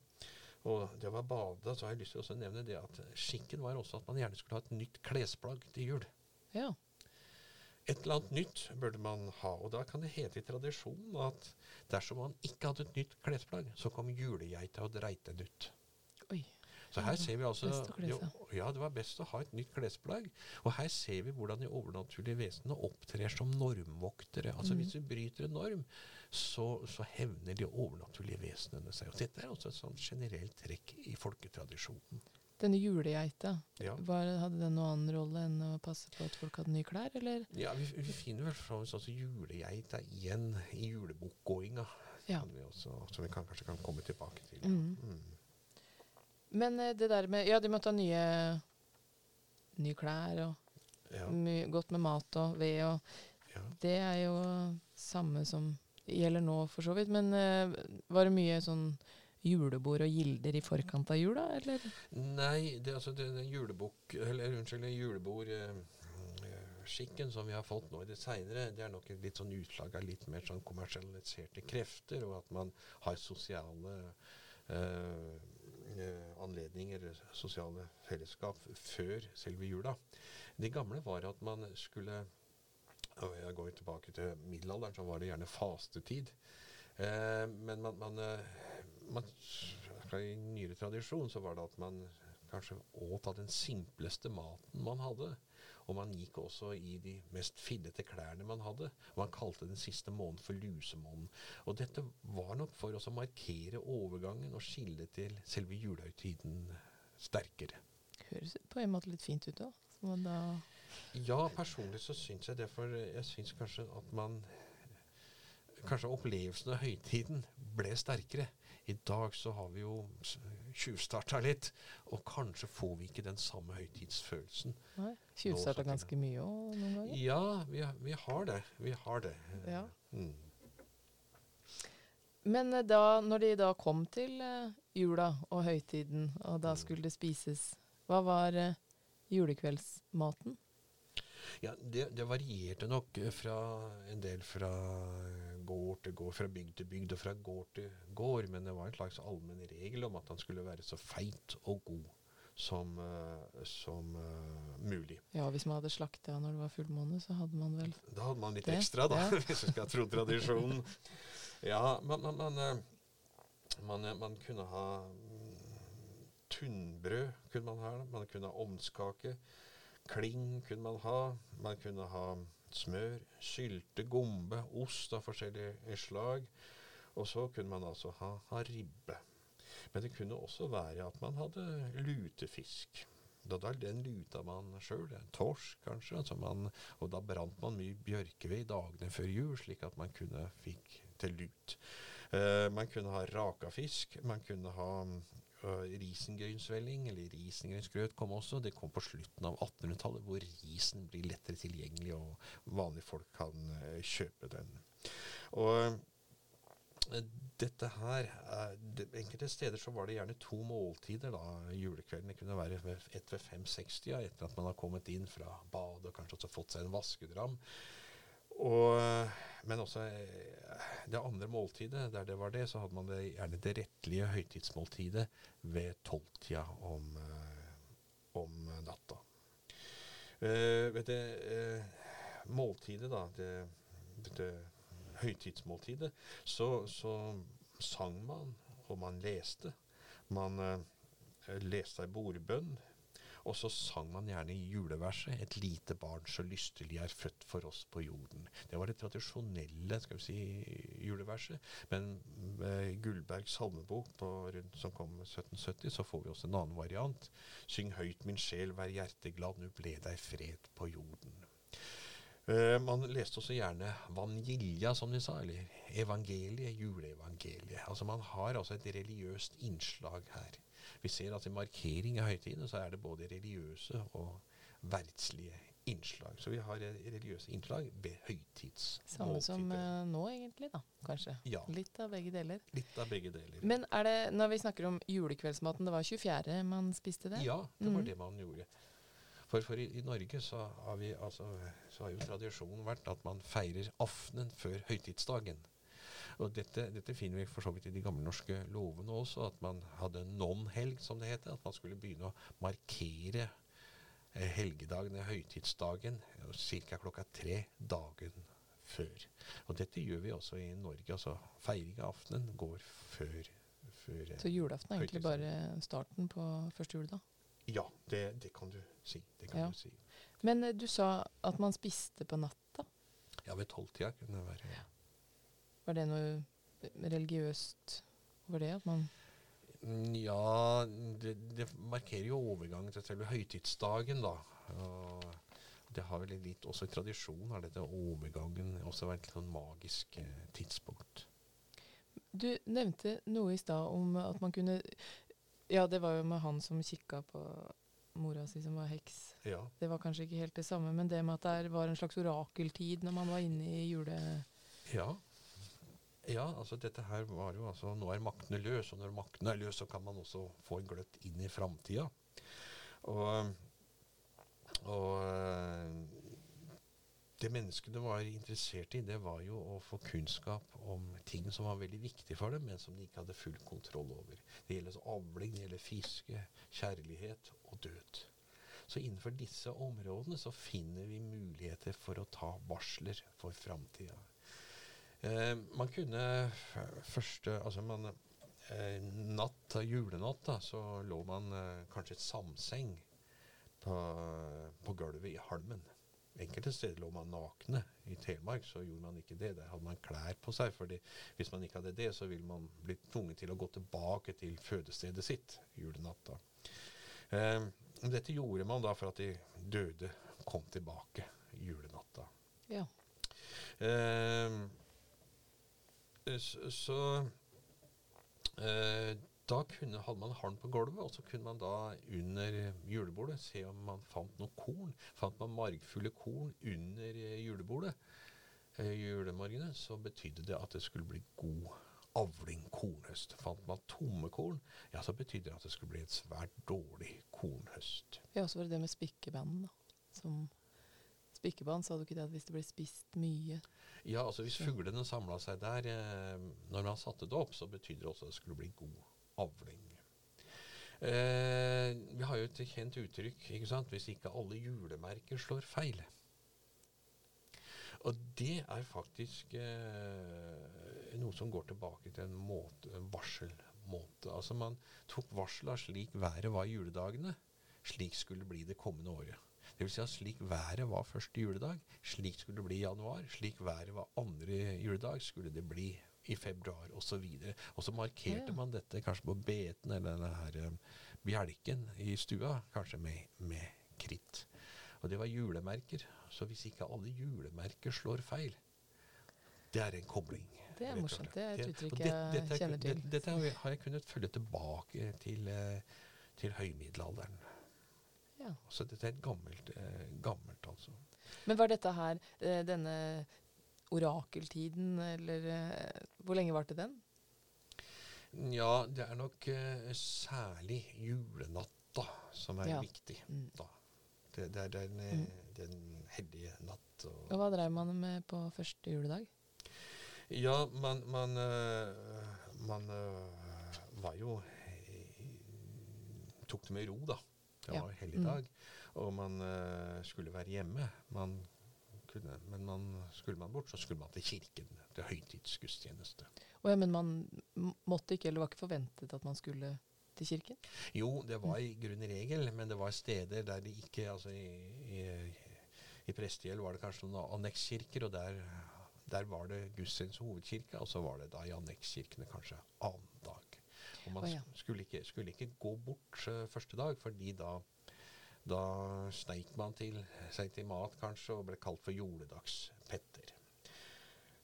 og det var bada, så har jeg lyst til å nevne det at skikken var også at man gjerne skulle ha et nytt klesplagg til jul. Ja. Et eller annet nytt burde man ha. Og da kan det hete i tradisjonen at dersom man ikke hadde et nytt klesplagg, så kom julegeita og dreit den ut. Oi. Så her ser vi altså jo, Ja, det var best å ha et nytt klesplagg. Og her ser vi hvordan de overnaturlige vesenene opptrer som normvoktere. Altså mm. hvis vi bryter en norm, så, så, hevner de overnaturlige vesenene seg. Og dette er også et sånn generelt trekk i folketradisjonen. Denne julegeita, ja. hadde den noen annen rolle enn å passe på at folk hadde nye klær, eller? Ja, vi, vi finner vel fra oss også julegeita igjen i julebokgåinga. Ja. som vi kan, kanskje kan komme tilbake til. Mm. Mm. Men eh, det der med Ja, de måtte ha nye, nye klær og ja. godt med mat og ved og ja. Det er jo samme som gjelder nå, for så vidt. Men uh, var det mye sånn julebord og gilder i forkant av jula, eller? Nei, det, altså, det, det julebok, eller unnskyld, julebord uh, skikken som vi har fått nå i det seinere, det er nok et litt sånn utslag av litt mer sånn kommersialiserte krefter, og at man har sosiale uh, anledninger, sosiale fellesskap, før selve jula. Det gamle var at man skulle og jeg går tilbake til middelalderen, så var det gjerne fastetid. Eh, men man, man, eh, man, I nyere tradisjon så var det at man kanskje åt av den simpleste maten man hadde. Og man gikk også i de mest fillete klærne man hadde. Og man kalte den siste måneden for lusemåneden. Og dette var nok for å markere overgangen og skille til selve julehøytiden sterkere. Høres på en måte litt fint ut òg. Ja, personlig så syns jeg det. For jeg syns kanskje at man Kanskje opplevelsen av høytiden ble sterkere. I dag så har vi jo tjuvstarta litt, og kanskje får vi ikke den samme høytidsfølelsen. Nei, Tjuvstarta ganske mye òg noen ganger? Ja, vi, vi, har det. Vi har det. Ja. Mm. Men eh, da, når de da kom til uh, jula og høytiden, og da mm. skulle det spises, hva var uh, julekveldsmaten? Ja, det, det varierte nok eh, fra en del fra gård til gård, fra bygd til bygd og fra gård til gård, men det var en slags allmenn regel om at han skulle være så feit og god som, eh, som uh, mulig. Ja, hvis man hadde slakta når det var fullmåne, så hadde man vel Da hadde man litt Det, ekstra, da, ja. (laughs) hvis du skal tro tradisjonen. Ja, man, man, man, eh, man, eh, man kunne ha mm, tunnbrød, kunne man ha. Man kunne ha ovnskake. Kling kunne man ha. Man kunne ha smør, sylte, gombe, ost av forskjellige slag. Og så kunne man altså ha, ha ribbe. Men det kunne også være at man hadde lutefisk. Da, da den luta man sjøl, torsk kanskje. Altså man, og da brant man mye bjørkeved dagene før jul, slik at man kunne fikk til lut. Uh, man kunne ha raka fisk, Man kunne ha risengrynsvelling, eller risengrynsgrøt kom også. Det kom på slutten av 1800-tallet, hvor risen blir lettere tilgjengelig, og vanlige folk kan eh, kjøpe den. Og eh, dette her eh, Enkelte steder så var det gjerne to måltider da, julekvelden. Det kunne være ett ved fem-seks-tida, etter at man har kommet inn fra badet og kanskje også fått seg en vaskedram. Og, men også eh, det andre måltidet, der det var det, så hadde man det, gjerne det rettelige høytidsmåltidet ved tolvtida om, eh, om natta. Uh, ved det uh, måltidet, da, det, det høytidsmåltidet, så, så sang man, og man leste. Man uh, leste ei bordbønn, og så sang man gjerne juleverset 'Et lite barn så lystelig er født for oss på jorden'. Det var det tradisjonelle skal vi si, juleverset. Men med Gullbergs salmebok som kom 1770, så får vi også en annen variant. 'Syng høyt min sjel, vær hjerteglad, nu ble deg fred på jorden'. Uh, man leste også gjerne Vanjilja, som de sa, eller evangeliet, juleevangeliet. Altså Man har altså et religiøst innslag her. Vi ser at i markering av høytidene så er det både religiøse og verdslige innslag. Så vi har religiøse innslag ved høytidsmåltider. samme som uh, nå, egentlig, da. Kanskje. Ja. Litt av begge deler. Litt av begge deler. Men er det, når vi snakker om julekveldsmaten, det var 24. man spiste det? Ja, det var mm. det man gjorde. For, for i, i Norge så har, vi, altså, så har jo tradisjonen vært at man feirer aftenen før høytidsdagen. Og dette, dette finner vi for så vidt i de gamle norske lovene også, at man hadde non-helg, som det heter. At man skulle begynne å markere eh, helgedagen, eh, høytidsdagen, ca. klokka tre dagen før. Og dette gjør vi også i Norge. altså Feiring av aftenen går før, før eh, Så julaften er egentlig bare starten på første juledag. Ja, det, det kan du si. Det kan Ja. du si. Men eh, du sa at man spiste på natta. Ja, ved tolvtida kunne det være. Var det noe religiøst over det? At man Ja, det, det markerer jo overgangen til selve høytidsdagen, da. Og det har vel litt også i tradisjon har dette overgangen også vært et sånn magisk eh, tidspunkt. Du nevnte noe i stad om at man kunne Ja, det var jo med han som kikka på mora si som var heks. Ja. Det var kanskje ikke helt det samme, men det med at det var en slags orakeltid når man var inne i jule... ja. Ja, altså dette her var jo altså Nå er maktene løs, og når maktene er løs, så kan man også få en gløtt inn i framtida. Og, og eh, det menneskene var interessert i, det var jo å få kunnskap om ting som var veldig viktig for dem, men som de ikke hadde full kontroll over. Det gjelder så avling, det gjelder fiske, kjærlighet og død. Så innenfor disse områdene så finner vi muligheter for å ta varsler for framtida. Eh, man kunne første Altså man eh, natt, julenatt, da, så lå man eh, kanskje et samseng på, på gulvet i halmen. Enkelte steder lå man nakne. I Telemark så gjorde man ikke det. Der hadde man klær på seg. fordi hvis man ikke hadde det, så ville man bli tvunget til å gå tilbake til fødestedet sitt julenatt. Eh, dette gjorde man da for at de døde kom tilbake julenatta. Ja. Eh, så så eh, da kunne, hadde man halm på gulvet, og så kunne man da under julebordet se om man fant noe korn. Fant man margfulle korn under eh, julebordet eh, julemorgenen, så betydde det at det skulle bli god avling, kornhøst. Fant man tomme korn, ja, så betydde det at det skulle bli et svært dårlig kornhøst. Ja, så var det det med spikkebanden, da. Som spikkebånd, sa du ikke det at hvis det ble spist mye Ja, altså hvis fuglene samla seg der eh, når man satte det opp, så betydde det også at det skulle bli god avling. Eh, vi har jo et kjent uttrykk, ikke sant, hvis ikke alle julemerker slår feil. Og det er faktisk eh, noe som går tilbake til en, måte, en varselmåte. Altså man tok varsla slik været var i juledagene, slik skulle det bli det kommende året. Det vil si at slik været var første juledag, slik skulle det bli i januar. Slik været var andre juledag, skulle det bli i februar osv. Og så markerte Ja. man dette kanskje på beten eller denne her um, bjelken i stua, kanskje med, med kritt. Og det var julemerker. Så hvis ikke alle julemerker slår feil, det er en kobling. Det er morsomt. Det er et uttrykk jeg dette er- kjenner til. det- Dette har jeg- kunnet følge tilbake til, eh, til høymiddelalderen. Ja. Så dette er et gammelt, eh, gammelt altså. Men var dette her eh, denne orakeltiden, eller eh, Hvor lenge varte den? Ja, det er nok eh, særlig julenatta som er Ja. viktig. Mm. da. Det, det er den, eh, Mm. den hellige natt. Og, Og hva dreiv man med på første juledag? Ja, man, man, øh, man øh, var jo Tok det med ro, da. Det Ja. var hellig Mm. Og man uh, skulle være hjemme. Man kunne, men man, skulle man bort, så skulle man til kirken. Til høytidsgudstjeneste. Oh ja, men man måtte ikke, eller var ikke forventet at man skulle til kirken? Jo, det var i grunnen regel, men det var steder der det ikke altså I, i, i Prestegjeld var det kanskje noen annekskirker, og der, der var det gudstjeneste hovedkirke, og så var det da i annekskirkene kanskje annen dag. Og man oh, ja. skulle, ikke, skulle ikke gå bort eh, første dag, fordi da da sneik man til, seg til mat kanskje, og ble kalt for juledagspetter.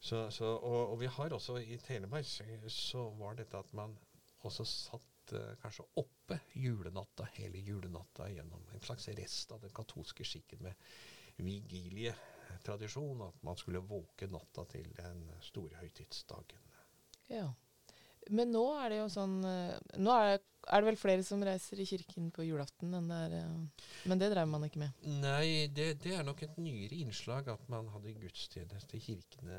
Så, så, og, og vi har også i Telemark så, så var dette at man også satt uh, kanskje oppe julenatta, hele julenatta gjennom en slags rest av den katolske skikken med vigilietradisjon, at man skulle våke natta til den store høytidsdagen. Ja. Men nå er det jo sånn eh, Nå er, er det vel flere som reiser i kirken på julaften enn det er eh, Men det drev man ikke med. Nei, det, det er nok et nyere innslag at man hadde gudstjeneste i kirkene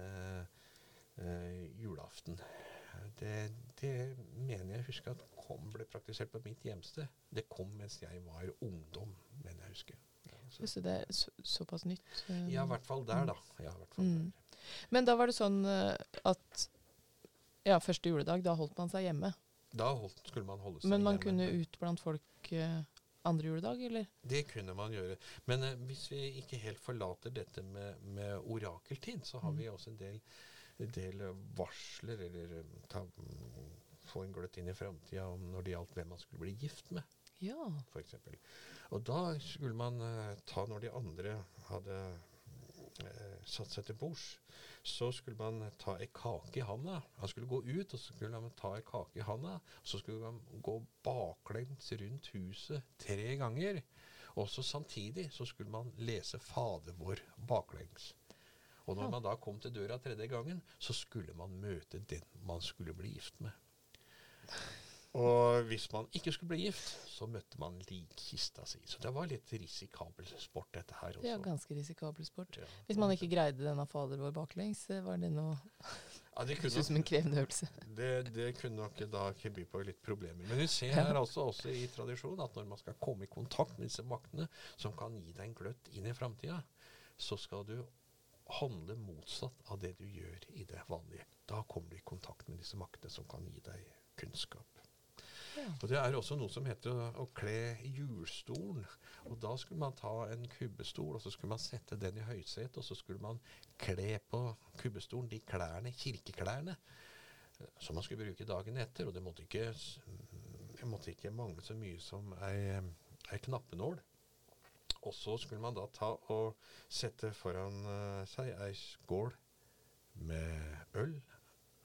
eh, julaften. Det, det mener jeg husker at kom, ble praktisert på mitt hjemsted. Det kom mens jeg var ungdom, mener jeg husker. Ja, så, Så det er så, såpass nytt. Um, ja, i hvert fall der, da. Ja, Mm. der. Men da var det sånn at ja, første juledag, da holdt man seg hjemme. Da holdt, skulle man holde seg hjemme. Men man hjemme. kunne ut blant folk eh, andre juledag, eller? Det kunne man gjøre. Men eh, hvis vi ikke helt forlater dette med, med orakeltid, så har Mm. vi også en del, del eh, varsler, eller eh, ta, mm, få en gløtt inn i framtida når det gjaldt hvem man skulle bli gift med, Ja. eksempel. Og da skulle man eh, ta når de andre hadde eh, satt seg til bords, så skulle man ta ei kake i handa. Han skulle gå ut, og så skulle han ta ei kake i handa. Så skulle han gå baklengs rundt huset tre ganger. Og så samtidig så skulle man lese Fader vår baklengs. Og når man da kom til døra tredje gangen, så skulle man møte den man skulle bli gift med. Og hvis man ikke skulle bli gift, så møtte man likkista si. Så det var litt risikabel sport, dette her også. Er ganske risikabel sport. Ja. Hvis man ikke greide denne Fader vår baklengs, eh, var det noe ja, det, (laughs) kunne som en krevende øvelse. Det, det kunne nok da by på litt problemer. Men vi ser Ja. her altså også i tradisjon at når man skal komme i kontakt med disse maktene som kan gi deg en gløtt inn i framtida, så skal du handle motsatt av det du gjør i det vanlige. Da kommer du i kontakt med disse maktene som kan gi deg kunnskap. Og Det er også noe som heter å, å kle hjulstolen. Og Da skulle man ta en kubbestol og så skulle man sette den i høysetet, og så skulle man kle på kubbestolen de klærne, kirkeklærne som man skulle bruke dagen etter. Og det måtte ikke, mm, det måtte ikke mangle så mye som ei, ei knappenål. Og så skulle man da ta og sette foran eh, seg ei skål med øl,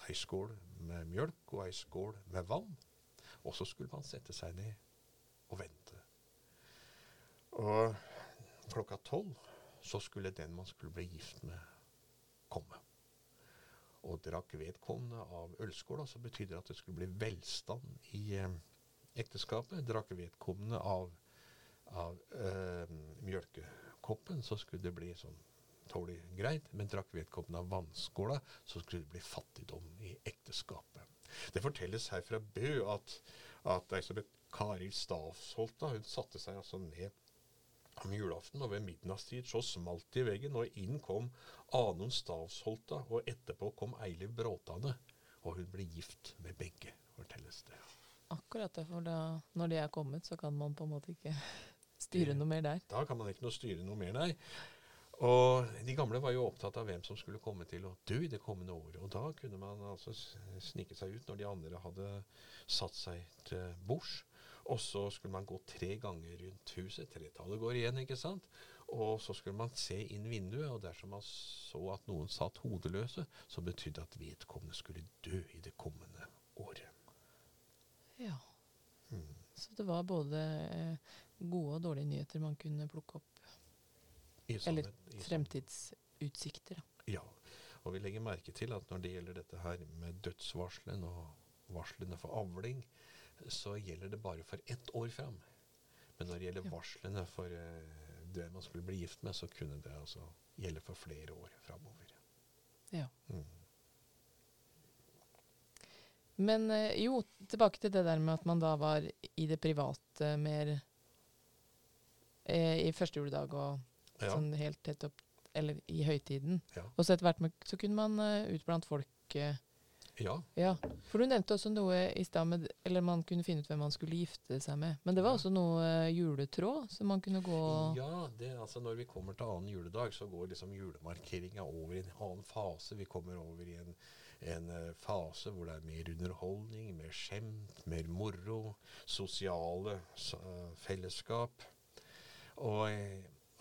ei skål med mjølk og ei skål med vann. Og så skulle man sette seg ned og vente. Og klokka tolv så skulle den man skulle bli gift med, komme. Og drakk vedkommende av ølskåla, så betydde det at det skulle bli velstand i eh, ekteskapet. Drakk vedkommende av, av eh, mjølkekoppen, så skulle det bli sånn tålelig greit. Men drakk vedkommende av vannskåla, så skulle det bli fattigdom i ekteskapet. Det fortelles her fra Bø at, at Elisabeth som Stavsholt Stavsholta, hun satte seg altså ned om julaften, og ved midnattstid så smalt det i veggen, og inn kom Anon Stavsholta, og etterpå kom Eiliv Bråtane, og hun ble gift med begge, fortelles det. Akkurat det, for da, når de er kommet, så kan man på en måte ikke (laughs) styre noe mer der. Da kan man ikke noe styre noe mer, nei. Og de gamle var jo opptatt av hvem som skulle komme til å dø i det kommende året. Og da kunne man altså snike seg ut når de andre hadde satt seg til bords. Og så skulle man gå tre ganger rundt huset. Tretallet går igjen, ikke sant? Og så skulle man se inn vinduet, og dersom man så at noen satt hodeløse, så betydde det at vedkommende skulle dø i det kommende året. Ja. Mm. Så det var både eh, gode og dårlige nyheter man kunne plukke opp eller fremtidsutsikter. Ja. Og vi legger merke til at når det gjelder dette her med dødsvarslene og varslene for avling, så gjelder det bare for ett år fram. Men når det gjelder ja. varslene for uh, det man skulle bli gift med, så kunne det altså gjelde for flere år framover. Ja. Mm. Men uh, jo, tilbake til det der med at man da var i det private mer eh, i første juledag og ja. Sånn helt tett opp Eller i høytiden. Ja. Og så etter hvert så kunne man uh, ut blant folk. Uh, ja. ja. For du nevnte også noe i stad med Eller man kunne finne ut hvem man skulle gifte seg med. Men det var også noe uh, juletråd som man kunne gå Ja, det, altså når vi kommer til annen juledag, så går liksom julemarkeringa over i en annen fase. Vi kommer over i en, en uh, fase hvor det er mer underholdning, mer skjemt, mer moro, sosiale fellesskap. Og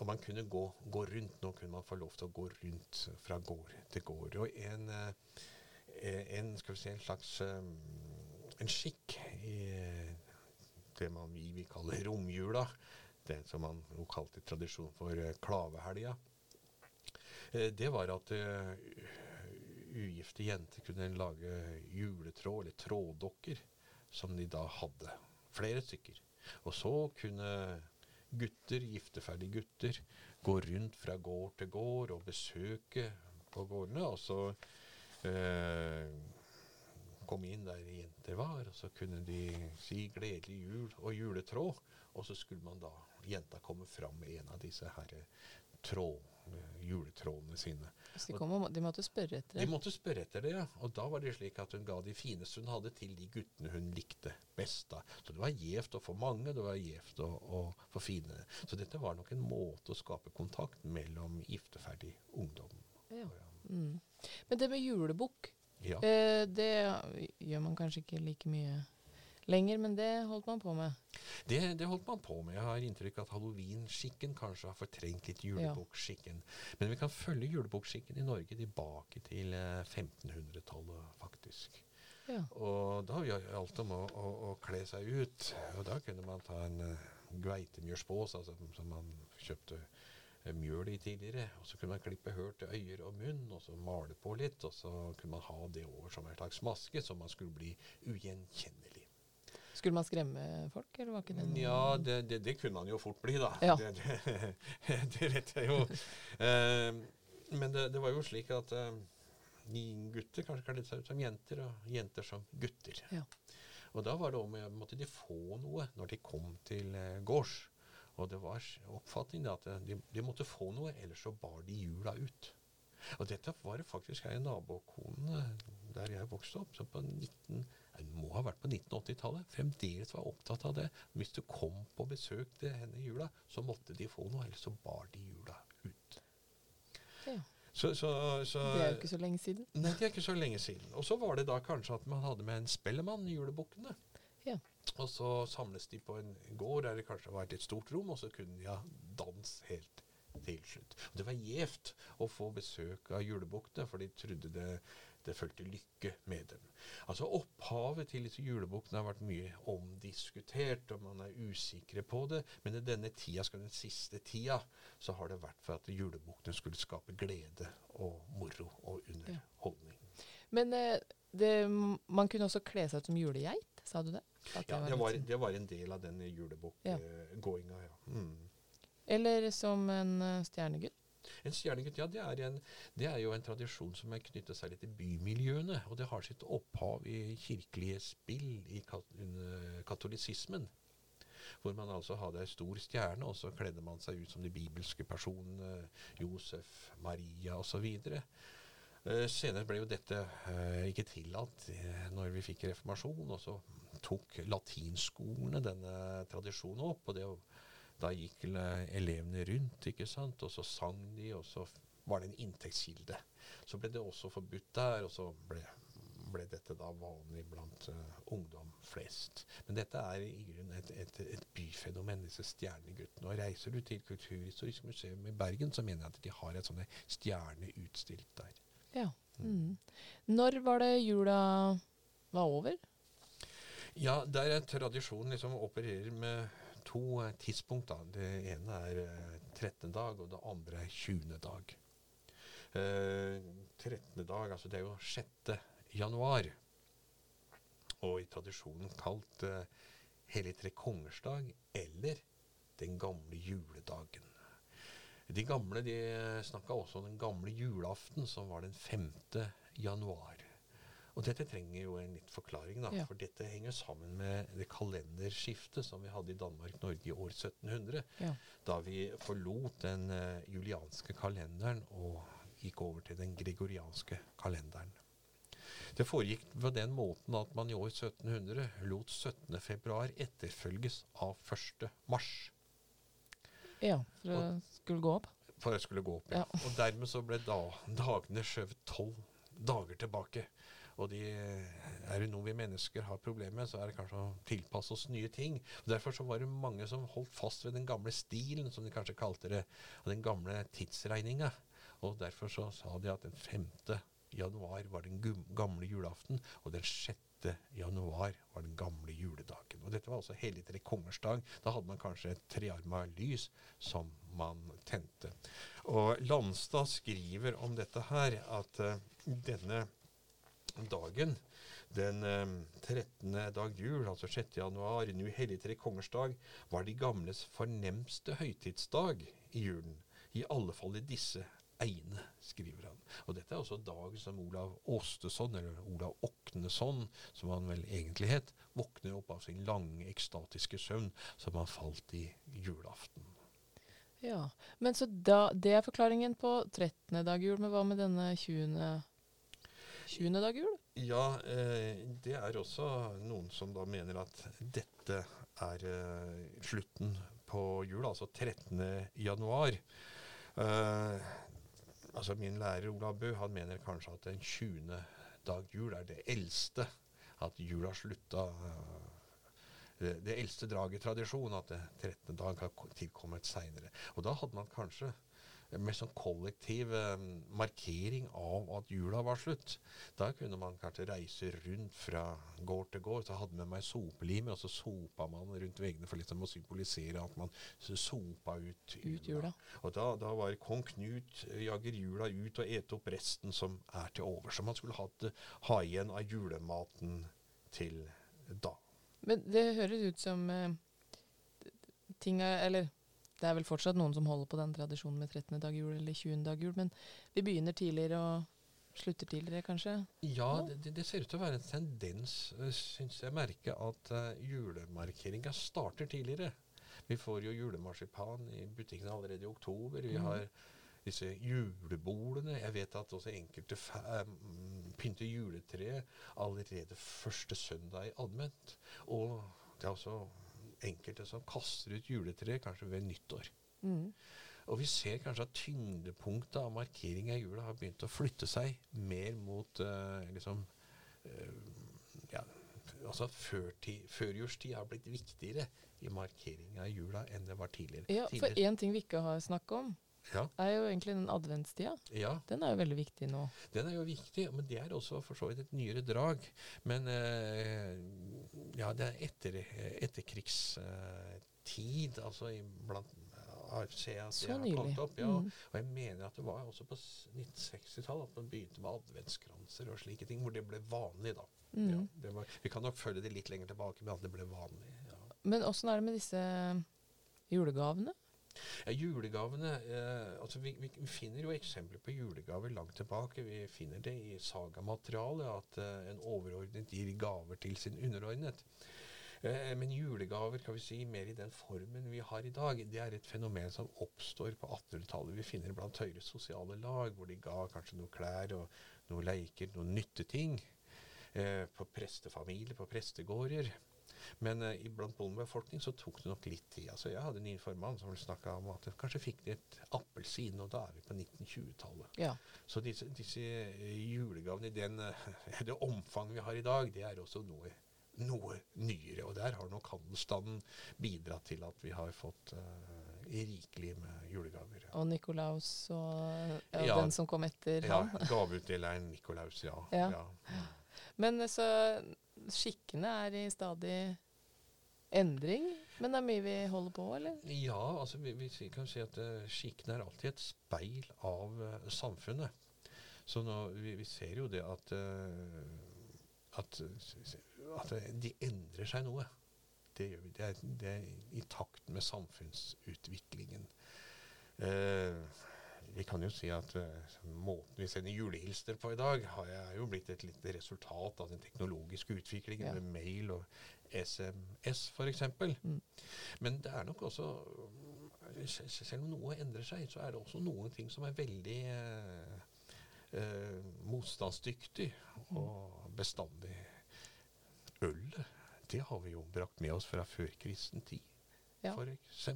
og man kunne gå, gå, rundt. Nå kunne man få lov til å gå rundt fra gård til gård. Og en, eh, en, vi si, en slags eh, en skikk i det man vi vil kalle romjula, det som man jo kalte tradisjon for eh, klavehelga, det var at ugifte jenter kunne lage juletråd, eller tråddokker, som de da hadde. Flere stykker. Og så kunne gutter, gifteferdige gutter, gå rundt fra gård til gård og besøke på gårdene. Og så eh, komme inn der jenter var, og så kunne de si 'gledelig jul' og 'juletråd'. Og så skulle man da, jenta komme fram med en av disse her tråd, juletrådene sine. De, kom, de, måtte spørre etter det? De måtte spørre etter det, ja. Og da var det slik at hun ga de fineste hun hadde, til de guttene hun likte best. da. Så det var gjevt å få mange, det var gjevt å, å få fine. Så dette var nok en måte å skape kontakt mellom gifteferdig ungdom. Ja. Mm. Men det med julebukk, ja. eh, det gjør man kanskje ikke like mye lenger, men det holdt man på med? Det, det holdt man på med. Jeg har inntrykk av at halloween-skikken kanskje har fortrengt litt julebukkskikken. Ja. Men vi kan følge julebukkskikken i Norge tilbake til 1500-tallet, eh, faktisk. Ja. Og da har vi alt om å, å, å, kle seg ut. Og da kunne man ta en uh, altså, som man kjøpte uh, mjøl i tidligere. Og så kunne man klippe hull til øyer og munn, og så male på litt. Og så kunne man ha det over som en slags maske, så man skulle bli ugjenkjennelig. Skulle man skremme folk, eller var ikke det noe Ja, det, det, det kunne man jo fort bli, da. Ja. Det, det, (laughs) vet jeg jo. Uh, men det, var jo slik at uh, gutter kanskje kledde seg ut som jenter, og jenter som gutter. Ja. Og da var det om måtte de få noe når de kom til uh, gårds. Og det var oppfatningen at de, de, måtte få noe, ellers så bar de jula ut. Og dette var det faktisk ei nabokone der jeg vokste opp, som på 19 det må ha vært på 1980-tallet, fremdeles var opptatt av det. Hvis du kom på besøk til henne i jula, så måtte de få noe, ellers så bar de jula ut. Ja. Så, så, så, det er jo ikke så lenge siden. Nei, det er ikke så lenge siden. Og så var det da kanskje at man hadde med en spellemann i julebukkene. Ja. Og så samles de på en gård der det kanskje var et stort rom, og så kunne de ha dans helt til slutt. Og det var gjevt å få besøk av julebukkene, for de trodde det det fulgte lykke med dem. Altså Opphavet til disse julebukkene har vært mye omdiskutert, og man er usikre på det. Men i denne tida, skal den siste tida, så har det vært for at julebukkene skulle skape glede og moro og underholdning. Ja. Men eh, det, man kunne også kle seg ut som julegeit, sa du det? ja, det var, det var, en del av den julebukkgåinga, ja. ja. Mm. Eller som en eh, stjernegutt. En stjernegutt, ja, det er, en, det er jo en tradisjon som er knyttet seg litt til bymiljøene. Og det har sitt opphav i kirkelige spill i kat katolisismen. Hvor man altså hadde ei stor stjerne, og så kledde man seg ut som de bibelske personene. Josef, Maria osv. Uh, senere ble jo dette uh, ikke tillatt uh, når vi fikk reformasjon, og så tok latinskolene denne tradisjonen opp. og det da gikk elevene rundt, ikke sant, og så sang de, og så var det en inntektskilde. Så ble det også forbudt der, og så ble, ble dette da vanlig blant uh, ungdom flest. Men dette er i grunnen et, et, et byfenomen, disse stjerneguttene. Og reiser du til Kulturhistorisk museum i Bergen, så mener jeg at de har et sånt stjerneutstilt der. Ja. Mm. Når var det jula var over? Ja, der er tradisjonen liksom opererer med to eh, tidspunkt. Da. Det ene er 13. Eh, dag, og det andre er 20. dag. Eh, 13. dag, altså det er jo 6. januar. Og i tradisjonen kalt eh, Hellig tre kongers dag eller Den gamle juledagen. De gamle de snakka også om den gamle julaften, som var den 5. januar. Og dette trenger jo en litt forklaring, da, ja. for dette henger sammen med det kalenderskiftet som vi hadde i Danmark-Norge i år 1700, ja. da vi forlot den uh, julianske kalenderen og gikk over til den gregorianske kalenderen. Det foregikk på den måten at man i år 1700 lot 17. februar etterfølges av 1. mars. Ja, for det skulle gå opp? For det skulle gå opp, ja. ja. Og dermed så ble da, dagene skjøvet tolv dager tilbake. Og de, er det noe vi mennesker har problemer med, så er det kanskje å tilpasse oss nye ting. Og derfor så var det mange som holdt fast ved den gamle stilen, som de kanskje kalte det, og den gamle tidsregninga. Og derfor så sa de at den 5. januar var den gamle julaften, og den 6. januar var den gamle juledagen. Og dette var altså hellig tre kongers dag. Da hadde man kanskje et trearma lys som man tente. Og Landstad skriver om dette her at uh, denne dagen den eh, 13. dag jul, altså 6. januar, nu helligtre kongers dag, var de gamles fornemste høytidsdag i julen. I alle fall i disse egne, skriver han. Og dette er også dag som Olav Åstesson, eller Olav Oknesson, som han vel egentlig het, våkner opp av sin lange, ekstatiske søvn som han falt i julaften. Ja, men så da, Det er forklaringen på 13. dag jul, men hva med denne 20. 20. dag jul? Ja, eh, det er også noen som da mener at dette er eh, slutten på jul, altså 13. januar. Eh, altså Min lærer Olav Bø han mener kanskje at den 20. dag jul er det eldste. At jula slutta det, det eldste draget tradisjon, at det 13. dag har tilkommet seinere. Og da hadde man kanskje med sånn kollektiv eh, markering av at jula var slutt. Da kunne man kanskje reise rundt fra gård til gård. Så hadde man med meg sopelime, og så sopa man rundt veggene for liksom å symbolisere at man sopa ut jula. Ut jula. Og da, da, var kong Knut jager jula ut og ete opp resten som er til over. Så man skulle hatt, ha igjen av julematen til da. Men det høres ut som eh, ting er Eller det er vel fortsatt noen som holder på den tradisjonen med 13. dag jul eller 20. dag jul, men vi begynner tidligere og slutter tidligere, kanskje? Ja, det, det ser ut til å være en tendens, uh, syns jeg merker, at uh, julemarkeringa starter tidligere. Vi får jo julemarsipan i butikkene allerede i oktober. Vi mm. har disse julebordene. Jeg vet at også enkelte um, pynter juletreet allerede første søndag i advent. Og det er også enkelte som kaster ut juletreet kanskje ved nyttår. Mm. Og vi ser kanskje at tyngdepunktet av markering av jula har begynt å flytte seg mer mot uh, liksom uh, ja, altså Førjulstid har blitt viktigere i markeringa av jula enn det var tidligere. Ja, For én ting vi ikke har snakka om, ja. er jo egentlig den adventstida. Ja. Den er jo veldig viktig nå. Den er jo viktig, men det er også for så vidt et nyere drag. Men eh, ja, det er etter, etterkrigstid, eh, altså blant AFC at Så det har opp. Ja. Mm. Og jeg mener at det var også på 1960-tallet at man begynte med adventskranser og slike ting, hvor det ble vanlig, da. Mm. Ja, var, vi kan nok følge det litt lenger tilbake, men at det ble vanlig. Ja. Men åssen er det med disse julegavene? Ja, julegavene eh, altså vi, vi, finner jo eksempler på julegaver langt tilbake. Vi finner det i sagamaterialet at eh, en overordnet gir gaver til sin underordnet. Eh, men julegaver kan vi si, mer i den formen vi har i dag, det er et fenomen som oppstår på 1800-tallet. Vi finner blant høyere sosiale lag, hvor de ga kanskje noen klær og noen leiker, noen nytteting. Eh, på prestefamilier, på prestegårder. Men uh, blant bondebefolkningen så tok det nok litt tid. Altså, jeg hadde en informant som snakka om at kanskje fikk litt appelsin, og da er vi på 1920-tallet. Ja. Så disse, disse eh, julegavene i den, eh, (laughs) det omfanget vi har i dag, det er også noe, noe nyere. Og der har nok handelsstanden bidratt til at vi har fått uh, rikelig med julegaver. Og Nikolaus og ja, ja, den som kom etter ja, ham? Gaveutdeleren Nikolaus, ja. ja. Men så skikkene er i stadig endring, men det er mye vi holder på, eller? Ja, altså vi, vi kan si at uh, skikkene er alltid et speil av uh, samfunnet. Så nå, vi, vi, ser jo det at, uh, at, at de endrer seg noe. Det, gjør vi. Det er, det er i takt med samfunnsutviklingen. Uh, vi kan jo si at uh, måten vi sender julehilsener på i dag, har jo blitt et lite resultat av den teknologiske utviklingen ja. med mail og SMS f.eks. Mm. Men det er nok også Selv om noe endrer seg, så er det også noen ting som er veldig uh, uh, motstandsdyktig mm. og bestandig. Ølet, det har vi jo brakt med oss fra førkristen tid, ja. f.eks.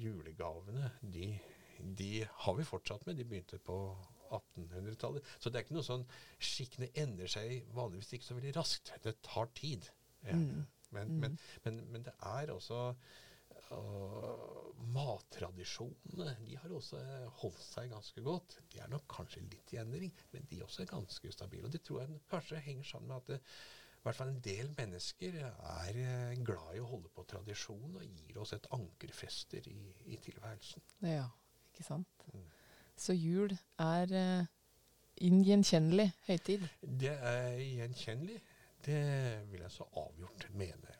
julegavene, de, de, har vi fortsatt med. De begynte på 1800-tallet. Så det er ikke noe sånn Skikkene endrer seg vanligvis ikke så veldig raskt. Det tar tid. Ja. Mm. Men, mm. men, men, men, det er også uh, Mattradisjonene de har også holdt seg ganske godt. De er nok kanskje litt i endring, men de også er ganske stabile. Og det tror jeg kanskje henger sammen med at det, i hvert fall en del mennesker er eh, glad i å holde på tradisjon og gir oss et ankerfester i, i tilværelsen. Ja, ikke sant. Mm. Så jul er uh, en høytid? Det er gjenkjennelig. Det vil jeg så avgjort mene.